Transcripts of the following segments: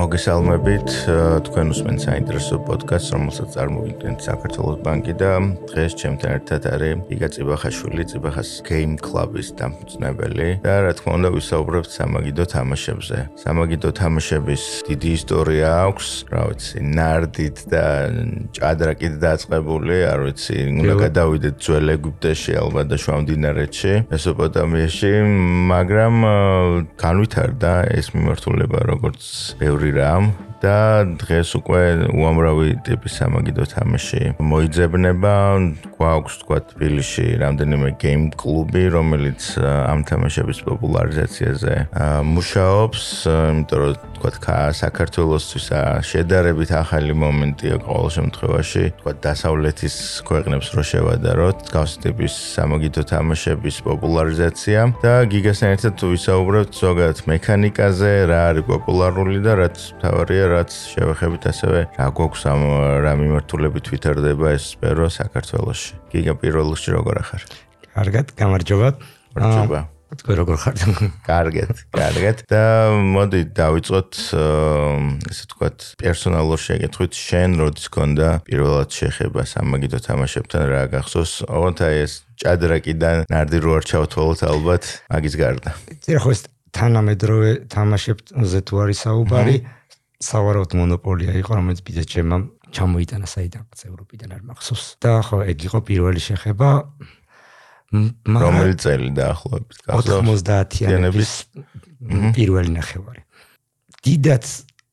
მოგესალმებით თქვენ უსმენთ საინტერესო პოდკასტს რომელსაც წარმოგიდგენთ საქართველოს ბანკი და დღეს ჩემთან ერთად არის იგა ციბახაშვილი ციბახას game club-ის დამფუძნებელი და რა თქმა უნდა ვისაუბრებთ სამაგიდო თამაშებზე. სამაგიდო თამაშების დიდი ისტორია აქვს. რა ვიცი ნარდით და ჭადრაკით დაწყებული არ ვიცი უნდა გადავიდეთ ძველ ეგვიპტეში ალბათ და შუამდინარეთში მესოპოტამიაში მაგრამ განვითარდა ეს მიმართულება როგორც ბევრი რამ და დღეს უკვე უამრავი ტიპის სამაგიდო თამაში მოიძებნება. გვაქვს თქვა თბილისში რამდენიმე game კლუბი, რომელიც ამ თამაშების პოპულარიზაციაზე მუშაობს, იმიტომ რომ თქვა საქართველოსთვის შედარებით ახალი მომენტია ყოველ შემთხვევაში, თქვა დასავლეთის ქვეყნებს რო შევადაროთ, გავს ტიპის სამაგიდო თამაშების პოპულარიზაცია და გიგასთან ერთად ვისაუბრებთ ზოგადად მექანიკაზე, რა არის პოპულარული და რაც თავარია რაც შევეხებით ასევე რა გვაქვს ამ რა მიმართულებით ვითარდება ეს სფერო საქართველოში. გიგა პირველ რიგში როგორ ახარ? კარგად, გამარჯობა. გამარჯობა. თქვენ როგორ ხართ? კარგად, კარგად. და მოდი დავიწყოთ ესე ვთქვათ, პერსონალურ შეკითხვით, შენ როდის გქონდა პირველად შეხება სამაგიდო თამაშებთან რა გახსოვს? ოღონდ აი ეს ჭადრაკიდან ნარდი რო არ ჩავთვალოთ ალბათ, მაგის გარდა. ხო ეს თანამედროვე თამაშებზე თუ არის საუბარი, სავარაუდ მონოპოლია იყო, რომელიც ბიზნეს ჩემმა ჩამოიტანა საიდანაც ევროპიდან არ მახსოვს. და ხო, ეგ იყო pierwszy შეხება. რომელი წელი დაახლოებით? 90-იანების პირველი ნახევარი. დიდაც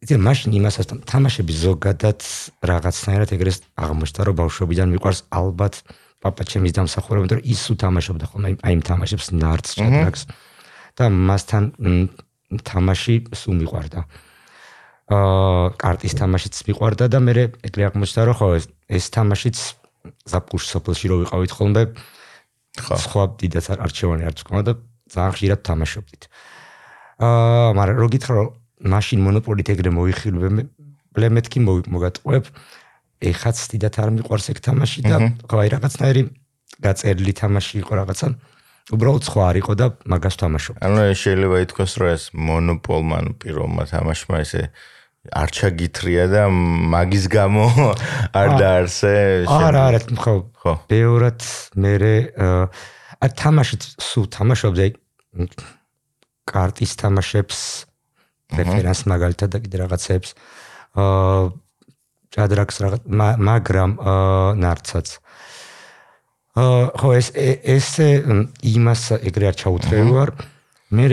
იცი მაშინ იმასაც თამაშები ზოგადად რაღაცნაირად ეგრეს აღმოჩნდა რომ ბავშვობიდან მიყვარს ალბათ პაპა ჩემის დამსახურება იმიტომ რომ ის უთამაშობდა ხოლმე აი იმ თამაშებს ნარდს ჭადრაკს და მასთან თამაში სულ მიყვარდა. აა კარტის თამაშიც მიყვარდა და მე ეგრე აღმოჩნდა რომ ხო ეს თამაშიც ზაფხულში სოფელში რო ვიყავით ხოლმე ხო სხვა დიდაც არჩევანი არც ყო და ძალიან ხშირად თამაშობდით. აა მაგრამ რო გითხრა რომ მაშინ მონოპოლით ეგრე მოიხილვე მეთქი მოგატყუებ ეხაც დიდათ არ მიყვარს ეგ თამაში და ხო აი რაღაცნაირი გაწერილი თამაში იყო რაღაცა უბრალოდ სხვა არ იყო და მაგას თამაშობ. ანუ შეიძლება ითქვას რომ ეს მონოპოლმა პირველმა თამაშმა ესე არ ჩაგითრია და მაგის გამო არ დაარსე არა არა ხო ხო. ბევრად მე ა თამაშით სულ თამაშობდი კარტის თამაშებს რეფერენს მაგალითად და კიდე რაღაცებს აა ჭადრაკს რაღაც მაგრამ ნარცაც. აა ხო ეს ეს იმას ეგრე არ ჩაუთრევი ვარ. მე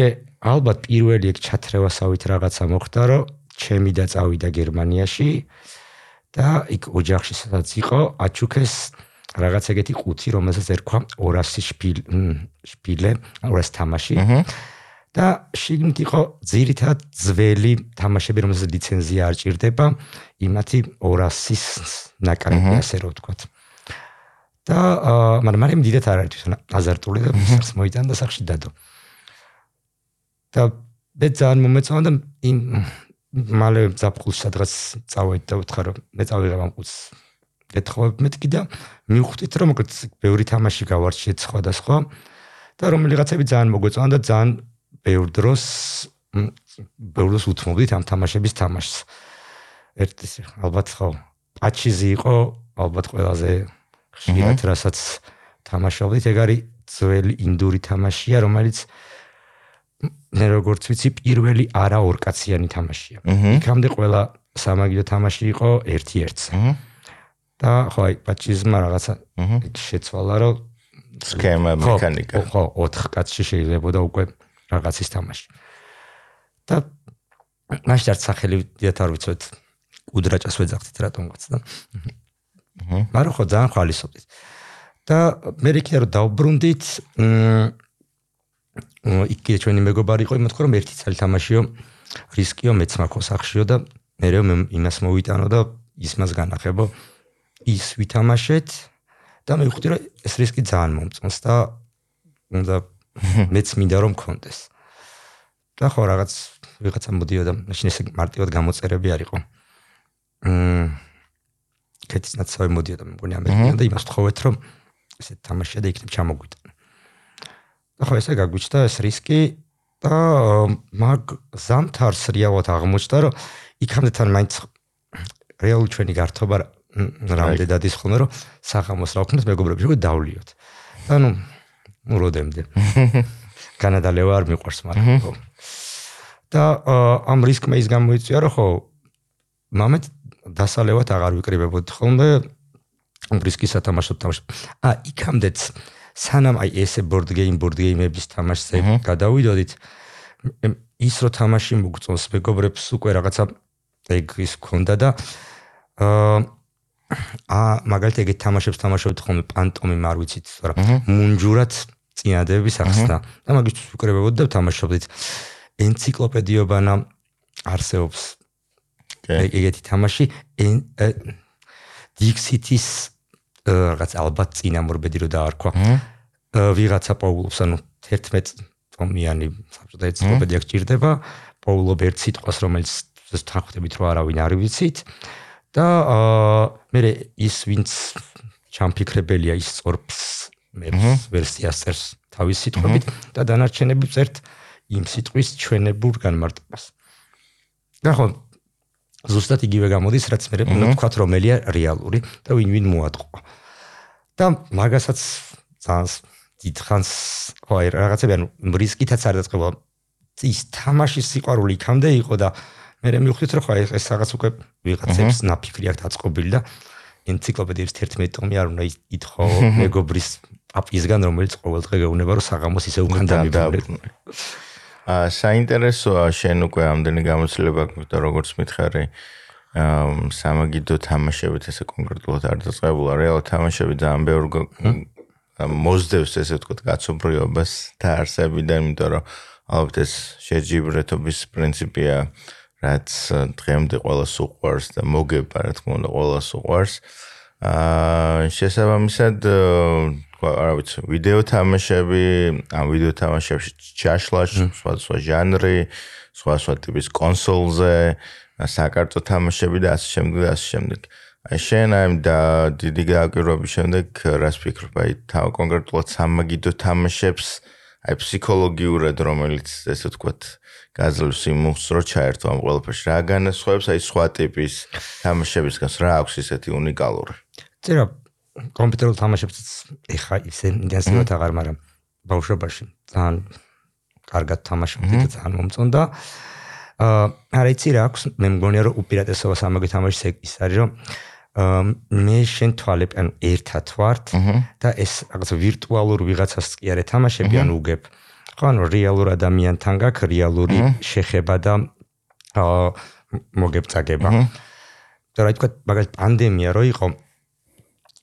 ალბათ პირველი ეგ ჩათრევასავით რაღაცა მოხდა რომ ჩემი და წავიდა გერმანიაში და იქ ოჯახში სადაც იყო აჩუქეს რაღაც ეგეთი ყუთი რომელსაც ერქვა 200 შპილ შპილე 200 თამაში. და შიგნით იყო ძირითადად ძველი თამაშები რომელსაც ლიცენზია არ ჭირდება იმათი 200-ის ნაკრები ასე რომ ვთქვა და მაგრამ მაგრამ დიდათ არ არის აზარტული და ის მოიტანდა სახში დადო. და მე ძალიან მომეწონა და იმ მალე ზაფხულს სადღაც წავედი და ვთქვა რომ მე წავიღებ ამ ყუთს. გეთხოვებ მეთქი და მივხვდით რომ მოკლედ ბევრი თამაში გავარჩიეთ სხვადასხვა და რომელიღაცები ძალიან მოგვეწონა და ძალიან ბევრ დროს ბევრ დროს უთმობდით ამ თამაშების თამაშს. ერთი ალბათ ხო პაჩიზი იყო ალბათ ყველაზე ხშირად რასაც თამაშობდით. ეგ არის ძველი ინდური თამაშია რომელიც მე როგორც ვიცი, პირველი არა ორკაციანი თამაშია. იქამდე ყველა სამაგიდო თამაში იყო ერთ-ერთს. და ხო, აი, პაჩიზმა რაღაცა შეცვალა, რომ სქემა, მექანიკა. ხო, 4 კაცში შეიძლება და უკვე რაღაცის თამაში. და მაშინ არც სახელი დიათ არ ვიცით. უდრაჭას ვეძახდით რატომღაც და. მაგრამ ხო, ძალიან ხალისობდით. და მე რიქია რომ დაუბრუნდით, მ იქ კიდე ჩვენი მეგობარი იყო იმათ რომ ერთი წელი თამაშიო რისკიო მეც მაქო სახშიო და მე მე იმას მოვიტანო და ის მას განახებო. ის ვითამაშეთ და მე ვხვდი რომ ეს რისკი ძალიან მომწონს და უნდა მეც მინდა რომ მქონდეს და ხო რაღაც ვიღაცა მოდიოდა მაშინ ეს მარტივად გამოწერები არისო მ კეთის ნაცავი მოდიოდა მე მგონი ამერიკიდან და იმას თხოვეთ რომ ესე თამაშია და იქნებ ჩამოგვიტანო. და ხო ესე გაგვიჩნდა ეს რისკი და მაგ ზამთარს რეალურად აღმოჩნდა რომ იქამდე თან მაინც რეალური ჩვენი გართობა რამდენად ის ხოლმე რომ საღამოს რა ვქნათ მეგობრები როგორ დავლიოთ. ანუ მუროდემდე კანადალე ვარ მიყვარს მაგრამ და ამ რისკმა ის გამოიწვია რომ ხო მომენტ დასალევად აღარ ვიკრიბებოდი ხოლმე ამ რისკის სათამაშო თამაშ ა იქამდეც სანამ აი ესე board game board game-ების თამაშზე გადავიდოდით ის რო თამაში მოგწონს მეგობრებს უკვე რაღაცა ეგ ის ქონდა და აა ა მაგალითად ეგეთ თამაშებს თამაშობთ ხოლმე პანტომიმ არ ვიცით რა მუნჯურად წინადების ახსნა. და მაგის უკრებებოდ და თამაშობდით ენციკლოპედიობანა არსებობს ეგეთი თამაში. დიქსიტის რაღაც ალბათ წინამორბედი რო დაარქვა. ვიღაცა პაულობს, ანუ 11 ტომიანი საბჭოთა ენციკლოპედია გჭირდება. პაულობ ერთ სიტყვას, რომელიც თანხმდებით რომ არავინ არ ვიცით. და მე ის ვინც ჩამფიქრებელია ის სწორფს მე ვერსიას წერს თავის სიტყვებით და დანარჩენები წერთ იმ სიტყვის ჩვენებურ განმარტებას. და ხო ზუსტად იგივე გამოდის, რაც მე უნდა ვთქვა, რომელია რეალური და ვინ ვინ მოატყო. და მაგასაც ძალიან დიდხანს ხო აი რაღაცები ანუ რისკითაც არ დაწყება. ის თამაშის სიყვარული იქამდე იყო და მე მივხვდით რომ ხო აი ეს რაღაც უკვე ვიღაცებს ნაფიქრი აქვს დაწყობილი და ენციკლოპედიის 11 ტომი არ უნდა ითხოვ მეგობრის პაპისგან რომელიც ყოველდღე გეუბნება რომ საღამოს ისე უკან დამიბერე. აა საინტერესოა შენ უკვე ამდენი გამოცდილება გქონდა როგორც მითხარი? აა სამაგიდო თამაშებით ესე კონკრეტულად არ დაწყებულა. რეალ თამაშები ძალიან ბევრ მოძდევს ესე ვთქვათ გაცობრიობას და არსებიდან იმიტომ რომ ალბათ ეს შეჯიბრეთობის პრინციპია რაც დღემდე ყოველს უყვარს და მოგება რა თქმა უნდა ყოველს უყვარს. აა შესაბამისად არა ვიცი, ვიდეო თამაშები, ამ ვიდეო თამაშებში ჩაშლა, სხვა სხვა ჟანრი, სხვა სხვა ტიპის კონსოლზე, საკარტო თამაშები და ასე შემდეგ და ასე შემდეგ. აი შენ აი და დიდი გააკვირვების შემდეგ რას ფიქრობ? აი თავ კონკრეტულად სამაგიდო თამაშებს აი ფსიქოლოგიურად რომელიც ესე ვთქვათ გაძლევს იმუს რო ჩაერთო ამ ყველაფერში რა განასხვავებს აი სხვა ტიპის თამაშებისგან? რა აქვს ისეთი უნიკალური? წერა კომპიუტერულ თამაშებს ეხა ისე ინტენსიურად აღარ, მაგრამ ბავშვობაში ძალიან კარგად თამაშობდი და ძალიან მომწონდა. აა არა იცი რა აქვს, მე მგონია რომ უპირატესობა სამაგე თამაშის ის არის რომ აა მე შენ თვალებ ან ერთად ვართ და ეს რაღაც ვირტუალურ ვიღაცას კი არა თამაშები ან უგებ. ხო ანუ რეალურ ადამიანთან გაქვს რეალური შეხება და აა მოგებწაგება. და რა თქმა უნდა, მაგალითად პანდემია რო იყო,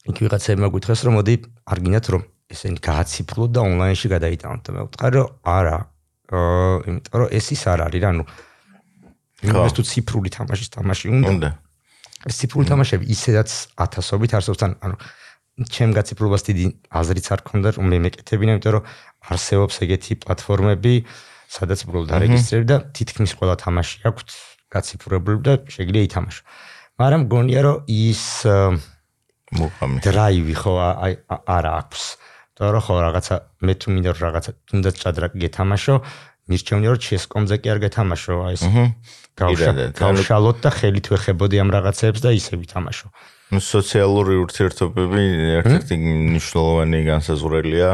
იქ ვიღაცებმა გითხრეს რომ მოდი არ გინდათ რომ ესენი გააციფრლოთ და ონლაინში გადაიტანოთ. და მე ვთქარი რომ არა. აა იმიტომ რომ ეს ის არ არის ანუ იმას თუ ციფრული თამაშის თამაში უნდა ეს ციფრული თამაშები ისედაც ათასობით არსებობს თან ანუ ჩემ გაციფრულებას დიდი აზრიც არ ქონდა რომ მე მეკეთებინა იმიტომ რომ არსებობს ეგეთი პლატფორმები სადაც უბრალოდ დარეგისტრირებ და თითქმის ყველა თამაში აქვს გაციფრებული და შეიძლება ითამაშო. მაგრამ გონია რომ ის მოყამი დრაივი ხო აი არა აქვს. და რა ხო რაღაცა მე თუ მინდა რაღაცა თუნდაც ჭადრაკი გეთამაშო მირჩევნია რომ ჩესკომზე კი არ გეთამაშო აი ეს გავშალოთ და ხელით ვეხებოდი ამ რაღაცებს და ისე ვითამაშო. ნუ სოციალური ურთიერთობები ერთ-ერთი მნიშვნელოვანი განსაზღვრელია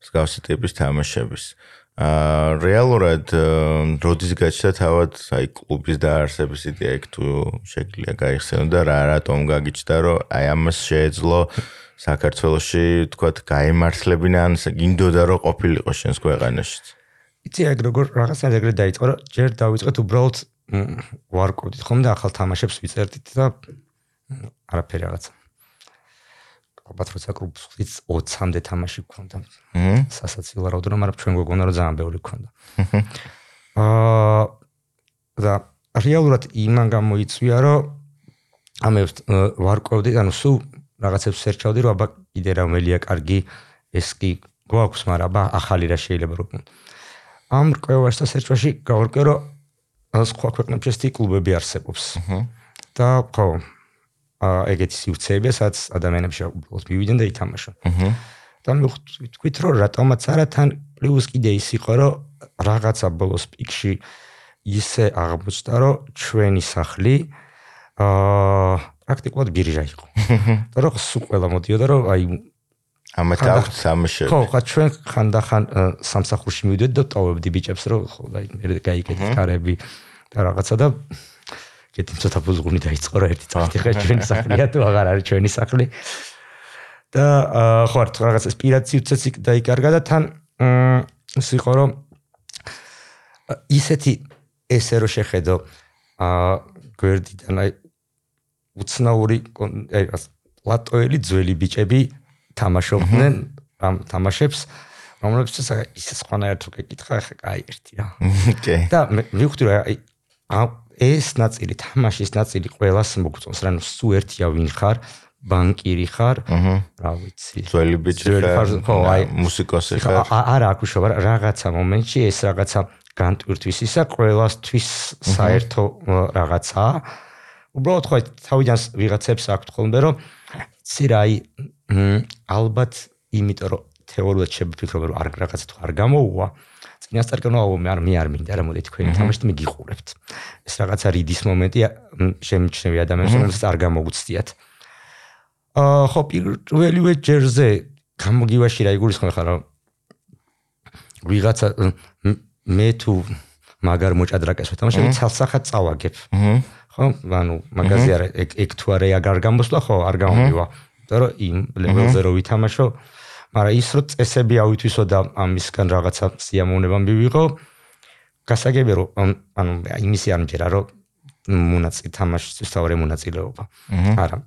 მსგავსი ტიპის თამაშების. აა რეალურად როდის გაჩნდა თავად აი კლუბის დაარსების იდეა იქ თუ შეგიძლია გაიხსენო და რა რატომ გაგიჩნდა რომ აი ამას შეეძლო საქართველოსი თქვათ გაემართლებინა ან გინდოდა რომ ყოფილიყო შენს ქვეყანაში იცი აი როგორ რაღაცა ეგრე დაიწყო რომ ჯერ დავიწყეთ უბრალოდ ვარკოდით ხომ და ახალ თამაშებს ვიწერდით და არაფერი რაღაცა ალბათ როცა კლუბს 20-მდე თამაში გქონდა. აჰა. სასაცილო რაოდენობა, მაგრამ ჩვენ გვეგონა რომ ძალიან ბევრი გქონდა. აა და რეალურად იმან გამოიწვია, რომ ამე ვარკვევდი, ანუ სულ რაღაცებს სერჩავდი, რომ აბა კიდე რომელია კარგი, ეს კი გვაქვს, მაგრამ აბა ახალი რა შეიძლება რომ ამ რკვევაში და სერჩვაში გავარკვე, რომ სხვა ქვეყნებში ეს კლუბები არსებობს. აჰა. და ხო, ეგეთი სივრცეებია, სადაც ადამიანები შეუძლოთ მივიდნენ და ითამაშონ. აჰა. და მე ვთქვით, რომ რატომაც არა თან პლუს კიდე ის იყო რომ რაღაცა ბოლოს პიკში ისე აღმოჩნდა რომ ჩვენი სახლი აა პრაქტიკულად ბირჟა იყო. და რომ სულ ყველა მოდიოდა რომ აი ამათ აქვს სამშე. ხო, ხა ჩვენ ხანდახან სამსახურში მივიდეთ და ტოვებდი ბიჭებს რომ ხო აი მე გაიგეთ კარები და რაღაცა და კეთი ცოტა ბუზღუნი დაიწყო რა ერთი წუთი ხა ჩვენი სახლია თუ აღარ არის ჩვენი სახლი. და ხო რაღაც ეს პირაციუცეც დაიკარგა და თან ის იყო რომ ისეთი ესე რო შეხედო აა გვერდიდან აი უცნაური აი პლატოელი ძველი ბიჭები თამაშობდნენ ამ თამაშებს რომლებსაც ისე სხვანაირად თუ გეკითხა ხა კაი ერთი რა. ოკეი. და მივხვდი რომ აი ეს ნაწილი თამაშის ნაწილი ყოველას მოგწონს რა ნუ სუ ერთია ვინ ხარ ბანკირი ხარ რა ვიცი. ძველი ბიჭი ხარ ხო აი მუსიკოსი ხარ. არა აქ უშობა რაღაცა მომენტში ეს რაღაცა განტვირთვის ისა ყოველასთვის საერთო რაღაცაა უბრალოდ ხო თავიდან ვიღაცებს აქვთ ხოლმე რომ ცი რა აი ალბათ იმიტომ რომ თეორიულად შეფიქრობ რომ არ რაღაცა თუ არ გამოუვა წინასწარ კანოა მე არ მე არ მინდა რა მოდი თქვენი თამაშით მე გიყურებთ ეს რაღაცა რიდის მომენტია? შემიჩნევი ადამიანს რომელსაც არ გამოგუცდიათ აა ხო პირველივე ჯერზე გამოგივაში რა იგულისხმე ხარ რომ ვიღაცა მე თუ მაგარ მოჭადრაკეს ვეთამაშები ცალსახად წავაგებ. ხო ანუ მაგაზე არა ეგ თუ არა აგარ გამოსვლა ხო არ გამომივა იმიტომ რომ იმ ლეველზე რო ვითამაშო მაგრამ ის რო წესები ავითვისო და ამისგან რაღაცა სიამოვნება მივიღო გასაგებია რომ ანუ იმისი არ მჯერა რომ მონაწილე თამაშისთვის თავი მონაწილეობა. არა.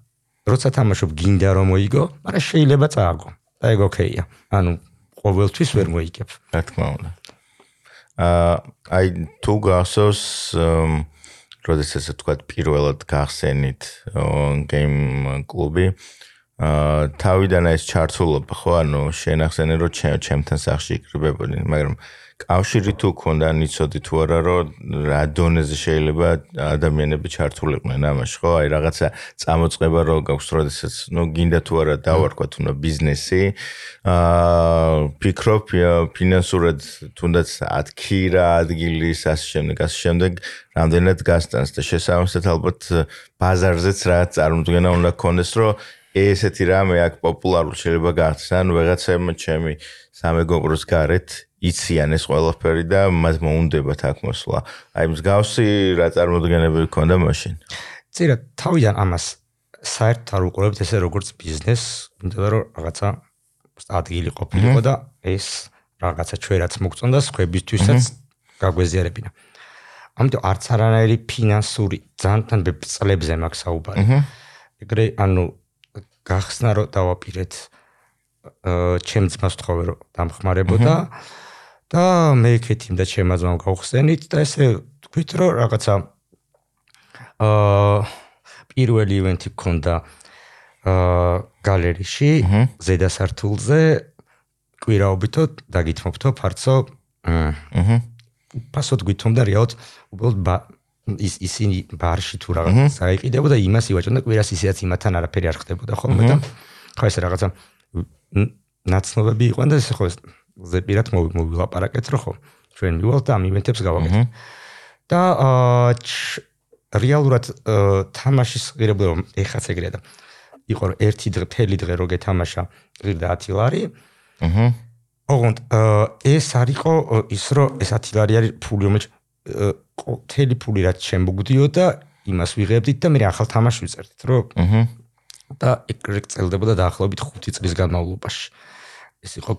როცა თამაშობ გინდა რომ მოიგო მაგრამ შეიძლება წააგო. და ეგ ოკეია. ანუ ყოველთვის ვერ მოიგებ რა თქმა უნდა. აა აი თუ გასოს როდესაც თქვა პირველად გახსენით გეიმ კლუბი აა თავიდან ეს ჩართულობა ხო ანუ შენახსენე რომ ჩემთან სახში იკრიბებოდნენ მაგრამ კავშირი თუ ქონდა ნიცოდი თუ არა რომ რა დონეზე შეიძლება ადამიანები ჩართულიყვნენ ამაში ხო? აი რაღაცა წამოწყება რო გაქვს როდესაც ნუ გინდა თუ არა დავარქვა თუ ნუ ბიზნესი აა ფიქრობ ფინანსურად თუნდაც 10 ქირა ადგილის ასე შემდეგ ასე შემდეგ რამდენად გასტანს და შესაბამისად ალბათ ბაზარზეც რა წარმოდგენა უნდა ქონდეს რომ ესეთი რამე აქ პოპულარული შეიძლება გახდეს ან ვეღაცამ ჩემი სამეგობროს გარეთ იციან ეს ყველაფერი და მას მოუნდებათ აქ მოსვლა. აი მსგავსი რა წარმოდგენები გქონდა მაშინ? წირა თავიდან ამას საერთოდ არ უყურებთ ესე როგორც ბიზნეს, იმიტომ რომ რაღაცა ადგილი ყოფილიყო და ეს რაღაცა ჩვენაც მოგწონდა ხებისთვისაც გაგვეზიარებინა. ამიტომ არც არანაირი ფინანსური ძალთან ბეწლებზე მაქვს საუბარი. ეგრე ანუ გახსნა რომ დავაპირეთ აა ჩემს მას თხოვე რომ დამხმარებოდა. და მე ქეთიმ და ჩემ აზმამ გავხსენით და ესე თქვით რომ რაღაცა აა პირველი ივენთი გქონდა აა გალერეში ზედა სართულზე. კვირაობითო დაგითმობთო ფარცო აჰა. პასოთ გვითომდა რეალოდ უბრალოდ ის ისინი ბარში თუ რაღაცა საიყიდებო და იმას ივაჭონდა კვირას ისეაც იმათან არაფერი არ ხდებოდა ხოლმე და ხო ეს რაღაცა ნაცნობები იყვნენ და ეს ხო ზეპირად მოვილაპარაკეთ რო ხო ჩვენ მივალთ და ამ ივენთებს გავაკეთეთ. და რეალურად თამაშის ღირებულება ეხაც ეგრეა და იყო რომ ერთი დღე თელი დღე რო გეთამაშა ღირდა 10 ლარი აჰა ოღონდ ეს არისო ის რომ ეს 10 ლარი არის ფული რომელიც თელი ფული რაც შემოგდიოდა იმას ვიღებდით და მე ახალ თამაშს ვიწერდით რომ აჰა და ეგრე წელდებოდა დაახლოებით 5 წლის განმავლობაში ეს იყო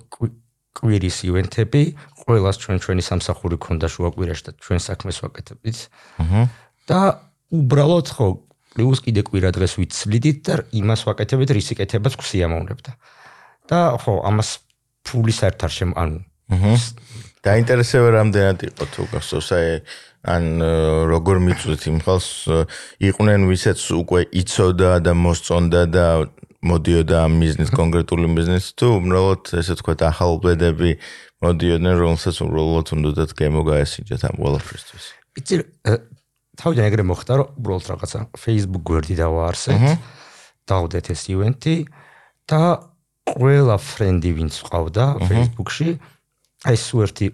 კვირის ივენთები, ყოველას ჩვენ ჩვენი სამსახური ქონდა შუაკვირაში და ჩვენ საქმეს ვაკეთებდით. აჰა. და უბრალოდ ხო, პლუს კიდე კვირა დღეს ვიცლიდით და იმას ვაკეთებდით, რის იკეთებას გვსიამოვნებდა. და ხო, ამას ფული საერთ არ შემ ანუ აჰა. დაინტერესება რამდენად იყო თუ გასოს აი ან როგორ მიწვით იმ ხალხს იყვნენ ვისაც უკვე იცოდა და მოსწონდა და მოდიოდა ამ ბიზნეს კონკრეტული ბიზნეს თუ უბრალოდ ესე თქვა ახალბედები მოდიოდნენ რომელსაც უბრალოდ უნდათ გემოგაესინჯათ ამ ყველაფრისთვის. იცი თავიდან ეგრე მოხდა რომ უბრალოდ რაღაცა Facebook გვერდი დავაარსეთ დავდეთ ეს ივენთი და ყველა ფრენდი ვინც ყავდა Facebook-ში აი სუერთი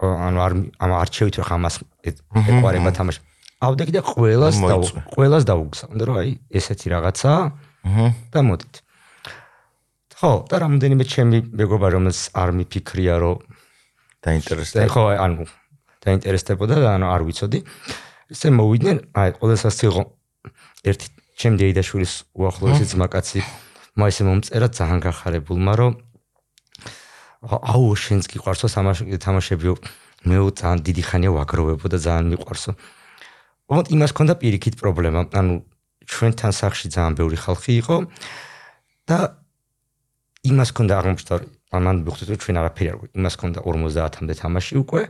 ანუ არ ამ არჩევით რა ამას ეყარება თამაში. ავდექი და ყველას და ყველას დაუგზავნე რომ აი ესეთი რაღაცა და მოდით. ხო, და რამოდენიმე ჩემი მეგობარ რომელს არ მიფიქრია რომ დაინტერესდა. ხო, ანუ დაინტერესდებოდა და ანუ არ ვიცოდი. ესე მოვიდნენ, აი ყველასაც იყო ერთი ჩემ დეიდაშვილის უახლოესი ძმაკაცი მაისე მომწერა ძალიან გახარებულმა რომ აუ შენს გიყვარსო თამაშებიო მეო ძალიან დიდი ხანია ვაგროვებო და ძალიან მიყვარსო. ოღონდ იმას ქონდა პირიქით პრობლემა, ანუ ჩვენთან სახში ძალიან ბევრი ხალხი იყო და იმას ქონდა აღმოჩნდა ამან მიხვდეთ რომ ჩვენ არაფერი არ გვაქვს. იმას ქონდა 50-მდე თამაში უკვე,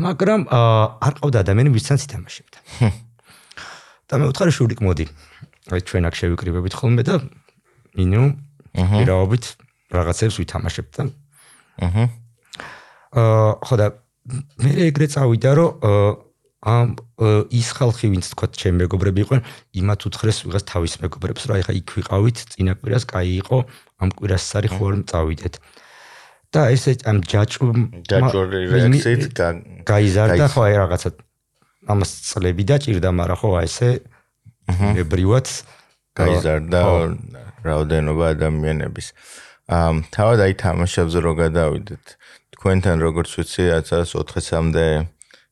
მაგრამ არ ყავდა ადამიანი ვისაც ითამაშებდა. და მე უთხარი შურიკ მოდი. აი ჩვენ აქ შევიკრიბებით ხოლმე და მინიმუმ პირაობით რაღაცებს ვითამაშებთ და აჰა. აა ხო და მე ეგრე წავიდა რომ ამ ის ხალხი ვინც თქვა ჩემი მეგობრები იყვნენ, იმათ უთხრეს ვიღაც თავის მეგობრებს, რა ეხა იქ ვიყავით, წინა კვირას კაი იყო, ამ კვირას სარი ხო არ წავიდეთ. და ესე ამ ჯაჭვ ჯაჭვური რეაქციით გაიზარდა ხო აი რაღაცა ამას წლები დაჭირდა, მაგრამ ხო აი ესე ებრივად გაიზარდა რაოდენობა ადამიანების. აა თავად აი თამაშებზე რო გადავიდეთ თქვენთან როგორც ვიცი 1400-მდე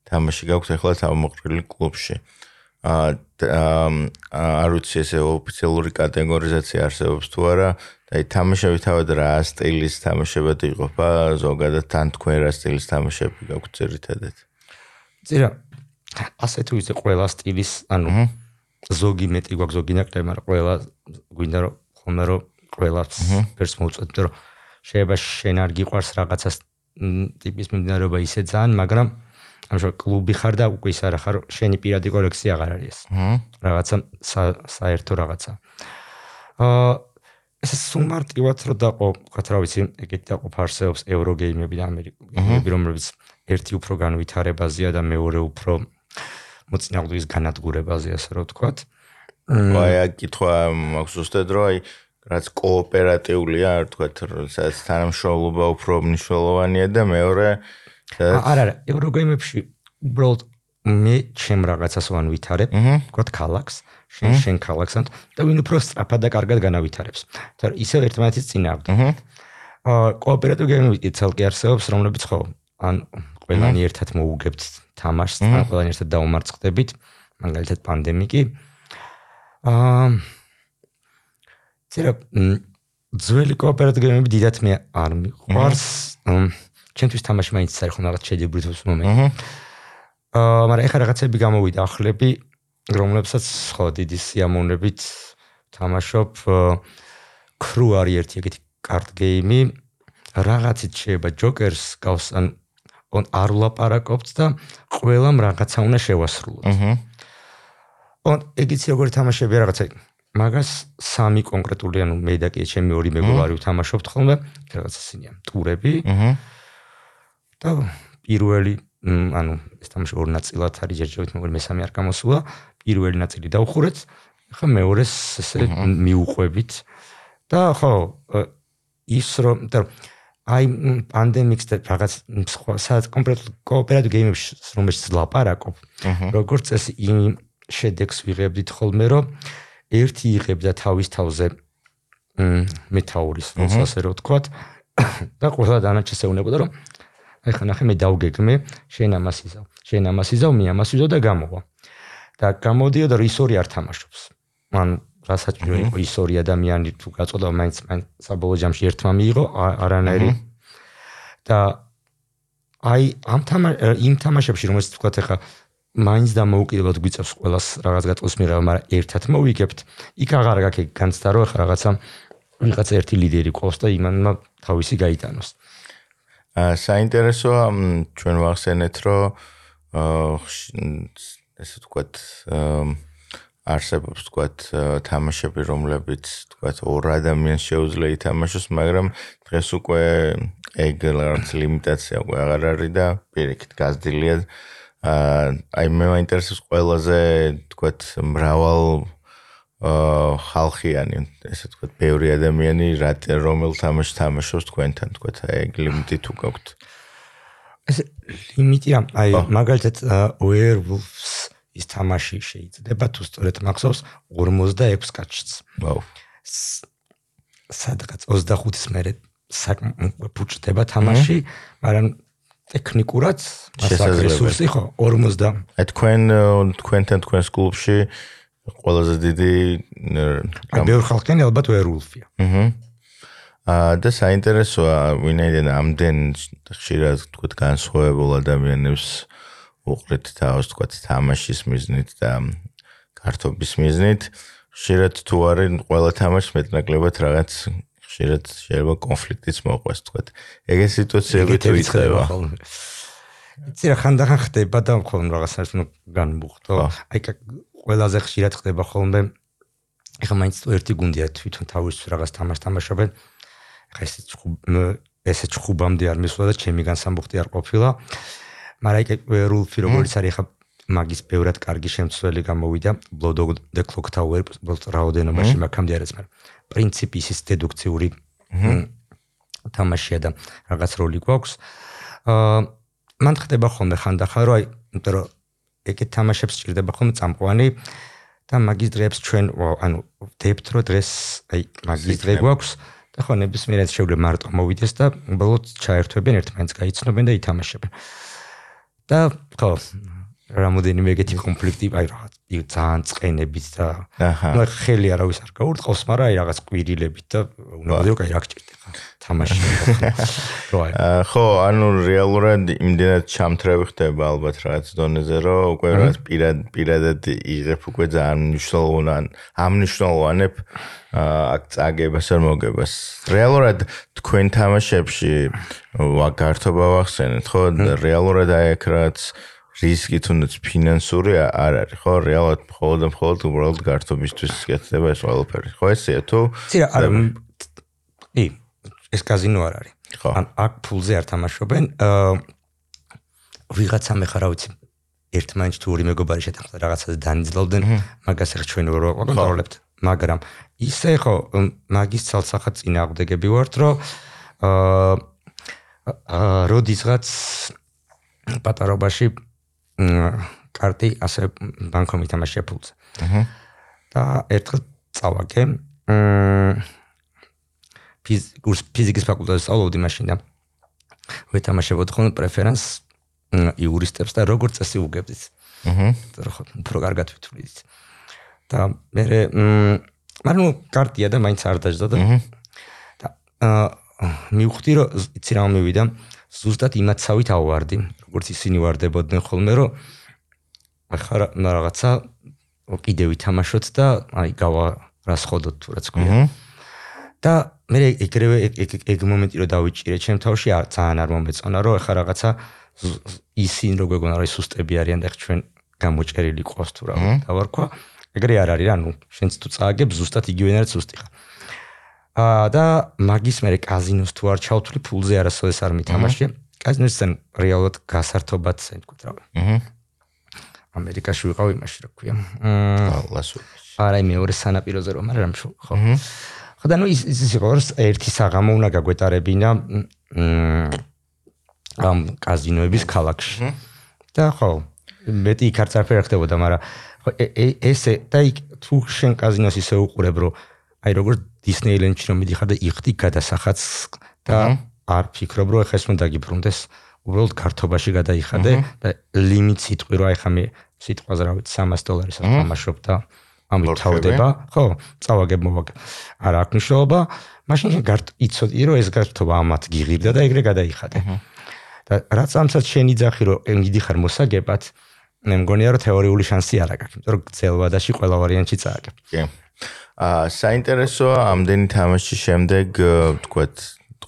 თამაში გაქვთ ახლა თავმოყრილი კლუბში. აა არ ვიცი ესე ოფიციალური კატეგორიზაცია არსებობს თუ არა. და აი თამაშები თავად რა სტილის თამაშებად იყოფა ზოგადად თან თქვენ რა სტილის თამაშები გაქვთ ძირითადად? ძირა ასე თუ ისე ყველა სტილის ანუ ზოგი მეტი გვაქვს ზოგი ნაკლები მაგრამ ყველა გვინდა რომ ხომ რომ ყველას ფერს მოუწოდეთ რომ შეიძლება შენ არ გიყვარს რაღაცას ტიპის მიმდინარეობა ისე ძალიან მაგრამ ამჟამად კლუბი ხარ და უკვე ის არა ხარ შენი პირადი კოლექცია აღარ არის რაღაცა საერთო რაღაცა. აა ეს სუმარტივად რო დაყო ვთქვათ რა ვიცი ეგეთი დაყოფა არსებობს ევროგეიმები და ამერიკები რომლებიც ერთი უფრო განვითარებაზეა და მეორე უფრო მოწინააღმდეგის განადგურებაზე ასე რომ ვთქვათ. აი აქ კითხვა მაქვს უბრალოდ რომ აი რაც კოოპერატიულია, არ თქვათ, სადაც თანამშრომლობა უფრო მნიშვნელოვანია და მეორე არა, არა, ევროგეიმებში უბრალოდ მე ჩემ რაღაცას ვანვითარებ, თქვათ ქალაქს, შენ შენ ქალაქსთან და ვინ უფრო სწრაფად და კარგად განავითარებს. თორე ისევ ერთმანეთის წინააღმდეგ. აა კოოპერატივ გეიმები ცალკე არსებობს, რომლებიც ხო ან ყველანი ერთად მოუგებთ თამაშს, ან ყველანი ერთად დაუმარცხდებით, მაგალითად პანდემიკი. აა ცერა ძველი კოოპერატივები დიდათ მე არ მიყვარს. ჩემთვის თამაში მაინც არის ხომ რაღაც შეჯიბრითოს მომენტი. აა მაგრამ ეხლა რაღაცები გამოვიდა ახლები, რომლებსაც ხო დიდი სიამოვნებით თამაშობ. კრუ არის ერთი ეგეთი კარტ გეიმი. რაღაცით შეიძლება ჯოკერს გავს ან on არ ვლაპარაკობთ და ყველამ რაღაცა უნდა შევასრულოთ. აჰა. on ეგეც როგორი თამაშები რაღაცა მაგას სამი კონკრეტული ანუ მე და კი ჩემი ორი მეგობარი ვთამაშობთ ხოლმე რაღაც ისინია. ტურები. აჰა. და პირველი ანუ ეს თამაში ორ ნაწილად არის ჯერჯერობით მოგერ მესამე არ გამოსულა. პირველი ნაწილი დაუხურეთ ხა მეორეს ესე მიუყვებით. და ხო ის რომ და აი პანდემიკს და რაღაც სხვა სადაც კონკრეტულ კოოპერატივ გეიმებში რომელშიც ლაპარაკობ როგორც წესი იმ შედეგს ვიღებდით ხოლმე რომ ერთი იღებდა თავის თავზე მეტაურის როლს ასე რომ ვთქვათ და ყველა დანარჩენს ეუბნებოდა რომ აი ხა ნახე მე დავგეგმე შენ ამას იზავ შენ ამას იზავ მე ამას ვიზავ და გამოვა. და გამოდიოდა რომ ისორი არ თამაშობს. ან რასაც იყო ისორი ადამიანი თუ გაწოდა მაინც მაინც საბოლოო ჯამში ერთმა მიიღო არანაირი. და აი ამ თამა იმ თამაშებში რომელიც თქვა ხა მაინც და მოუკიდებლად გვიწევს ყოველას რაღაც გაწოს მიღება, მაგრამ ერთად მოვიგებთ. იქ აღარ გაქვს განცდა რომ ხა რაღაცა ვიღაცა ერთი ლიდერი ყავს და იმანმა თავისი გაიტანოს. აა საინტერესოა ჩვენ ვახსენეთ რომ ესე ვთქვათ არსებობს ვთქვათ თამაშები რომლებიც ვთქვათ ორ ადამიანს შეუძლია ითამაშოს, მაგრამ დღეს უკვე ეგ რაღაც ლიმიტაცია უკვე აღარ არის და პირიქით გაზრდილია აი მე მაინტერესებს ყველაზე თქვათ მრავალ აა ხალხიანი ესე თქვათ ბევრი ადამიანი რა რომელ თამაშს თამაშობს თქვენთან თქვათ აი გლიმტი თუ გაქვთ ეს ლიმიტი ამ აი მაგალითად werewolves ის თამაში შეიძლება თუ სწორედ მახსოვს 46 კაცშიც. ვაუ. სადღაც 25-ის მერე ფუჭდება თამაში, მაგრამ ტექნიკურად შესაძლებელი ხო 50. აი თქვენ თქვენთან თქვენს კლუბში ყველაზე დიდი აი ბევრ ხალხთან ალბათ werewolf-ია. აჰა. აა და საინტერესოა ვინაიდან ამდენ ხშირად თქვით განსხვავებულ ადამიანებს უყრეთ თავს თქვათ თამაშის მიზნით და კარტობის მიზნით ხშირად თუ არის ყველა თამაშს მეტნაკლებად რაღაც ხშირად შეიძლება კონფლიქტიც მოყვეს თქვათ ეგე სიტუაციები თუ იწება იცი რა ხანდახან ხდება და ხოლმე რაღაცას ნუ განმუხტო. აი ყველაზე ხშირად ხდება ხოლმე. ეხლა მაინც თუ ერთი გუნდია თვითონ თავის რაღაც თამაშ თამაშობენ ხა ეს ესე ჩხუბამდე არ მისვლა და ჩემი განსამბუხტი არ ყოფილა. მაგრამ აი რულფი როგორც არის ხა მაგის ბევრად კარგი შემცველი გამოვიდა. Blood of the Clock Tower რაოდენობაში მაგამდე არის, მაგრამ პრინციპი ის დედუქციური თამაშია და რაღაც როლი გვაქვს. აა მან ხდება ხოლმე ხანდახან რომ აი იმიტომ რომ ეგეთ თამაშებს ჭირდება ხოლმე წამყვანი და მაგის დღეებს ჩვენ ანუ ვდებთ რომ დღეს აი მაგის დღე გვაქვს და ხო ნებისმიერ ერთ შეუძლია მარტო მოვიდეს და უბრალოდ ჩაერთვებენ ერთმანეთს გაიცნობენ და ითამაშებენ. და ხო რამოდენიმე ეგეთი კონფლიქტი აი რაღაც ძალიან წყენებით და ნუ ხელი არავის არ გაურწყავს, მაგრამ აი რაღაც კვირილებით და უნებადო კაი რა გჭირდება თამაში. ხო, ანუ რეალურად იმდენად ჩამთრევი ხდება ალბათ რაღაც დონეზე, რომ უკვე რაღაც პირად პირადად იღებ უკვე ძალიან მნიშვნელოვან ამნიშნულოვანებ აქ წაგებას არ მოგებას. რეალურად თქვენ თამაშებში ვაგართობა ვახსენეთ, ხო? რეალურად აი აქ რაღაც რისკი თუნდაც ფინანსური არ არის, ხო? რეალურად მხოლოდ მხოლოდ უბრალოდ გართობისთვის გეთდება ეს ყველაფერი. ხო ესეა თუ? ცირა არ ი ეს კაზინო არ არის. ხო. ან აქ ფულზე არ თამაშობენ. აა ვიღაცა მე ხარ ავიცი ერთმანეთს თუ ორი მეგობარი შეთანხმდა რაღაცას დანიძლავდნენ, მაგას ახ ჩვენ ვერ ვაკონტროლებთ. მაგრამ ისე ხო მაგის ცალსახად წინააღმდეგები ვართ, რომ აა როდისღაც პატარობაში კარტი ასე ბანკომი თამაშია ფულზე. აჰა. და ერთხელ წავაგე. მ ფიზიკის ფაკულტეტზე სწავლობდი მაშინ და ვეთამაშებოდ ხოლმე პრეფერენს იურისტებს და როგორც წესი უგებდით. აჰა. ხო, უფრო კარგად ვთვლით. და მე მ მაგრამ კარტია და მაინც არ დაждდა და აა მივხვდი რომ იცი რა მომივიდა ზუსტად იმაცავით ავვარდი, როგორც ისინი ვარდებოდნენ ხოლმე, რომ ახლა რაღაცა კიდევ ვითამაშოთ და აი გავა რასხოდოთ თუ რაც ქვია. და მე ეგრევე ეგ მომენტი რომ დავიჭირე ჩემ თავში არ ძალიან არ მომეწონა რომ ახლა რაღაცა ისინი რო გეგონა რომ სუსტები არიან და ჩვენ გამოჭერილი ყავს თუ რა დავარქვა. ეგრე არ არის რა, ნუ შენც თუ წააგებ ზუსტად იგივენად სუსტი ხარ. აა და მაგის მე კაზინოს თუ არ ჩავთვლი ფულზე არასოდეს არ მითამაშია. კაზინოსთან რეალურად გასართობად ისე თქვა რა. აჰა. ამერიკაში ვიყავ იმაში რა ქვია. აა ლასვეგასში. არა მეორე სანაპიროზე რომ არა რამშო ხო. ხო და ნუ ის ის იყო რომ ერთი საღამო უნდა გაგვეტარებინა ამ კაზინოების ქალაქში. და ხო მეტი იქ არც არაფერი ხდებოდა, მაგრამ ხო ესე და იქ თუ შენ კაზინოს ისე უყურებ რომ აი როგორ დისნეილენდში რომ მიდიხარ და იხდი გადასახაც და არ ფიქრობ რომ ეხა ეს უნდა გიბრუნდეს. უბრალოდ კარტობაში გადაიხადე და ლიმიტ სიტყვი რომ აი ხა მე სიტყვაზე რა ვიცი 300 დოლარის ამაშობ და ამით თავდება. ხო წავაგებ მოვაგებ არა აქვს მნიშვნელობა. მაშინ გარტ იცოდი რომ ეს გარტობა ამათ გიღირდა და ეგრე გადაიხადე. და რაც ამსაც შენი ძახი რომ მიდიხარ მოსაგებად მე მგონია რომ თეორიული შანსი არ აქვს იმიტომ რომ ძელვადაში ყველა ვარიანტი წააგებ. კი აა საინტერესოა ამდენი თამაშის შემდეგ თქვათ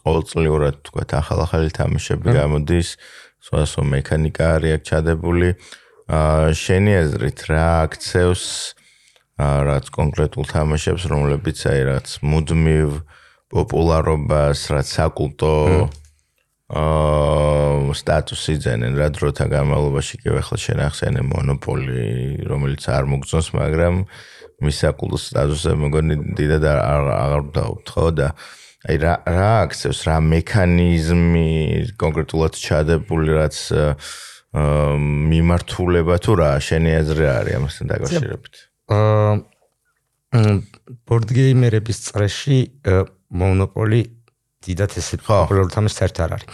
ყოველწლიურად თქვათ ახალ-ახალი თამაშები გამოდის სხვადასხვა მექანიკა არის აქ ჩადებული. აა შენი აზრით რა აქცევს რაც კონკრეტულ თამაშებს რომლებიც აი რაც მუდმივ პოპულარობას რაც საკულტო აა სტატუსი ძენენ რა დროთა განმავლობაში კი ახლა შენახსენე მონოპოლი რომელიც არ მოგწონს მაგრამ მის საკულტო სტატუსზე მოგონი დიდად აღარ აღარ დავთ ხო და აი რა რა აქცევს რა მექანიზმი კონკრეტულად ჩადებული რაც მიმართულება თუ რა შენი აზრი არის ამასთან დაკავშირებით? აა ბორდგეიმერების წრეში მონოპოლი დიდათ ესე პოპულარული თამაში საერთოდ არ არის.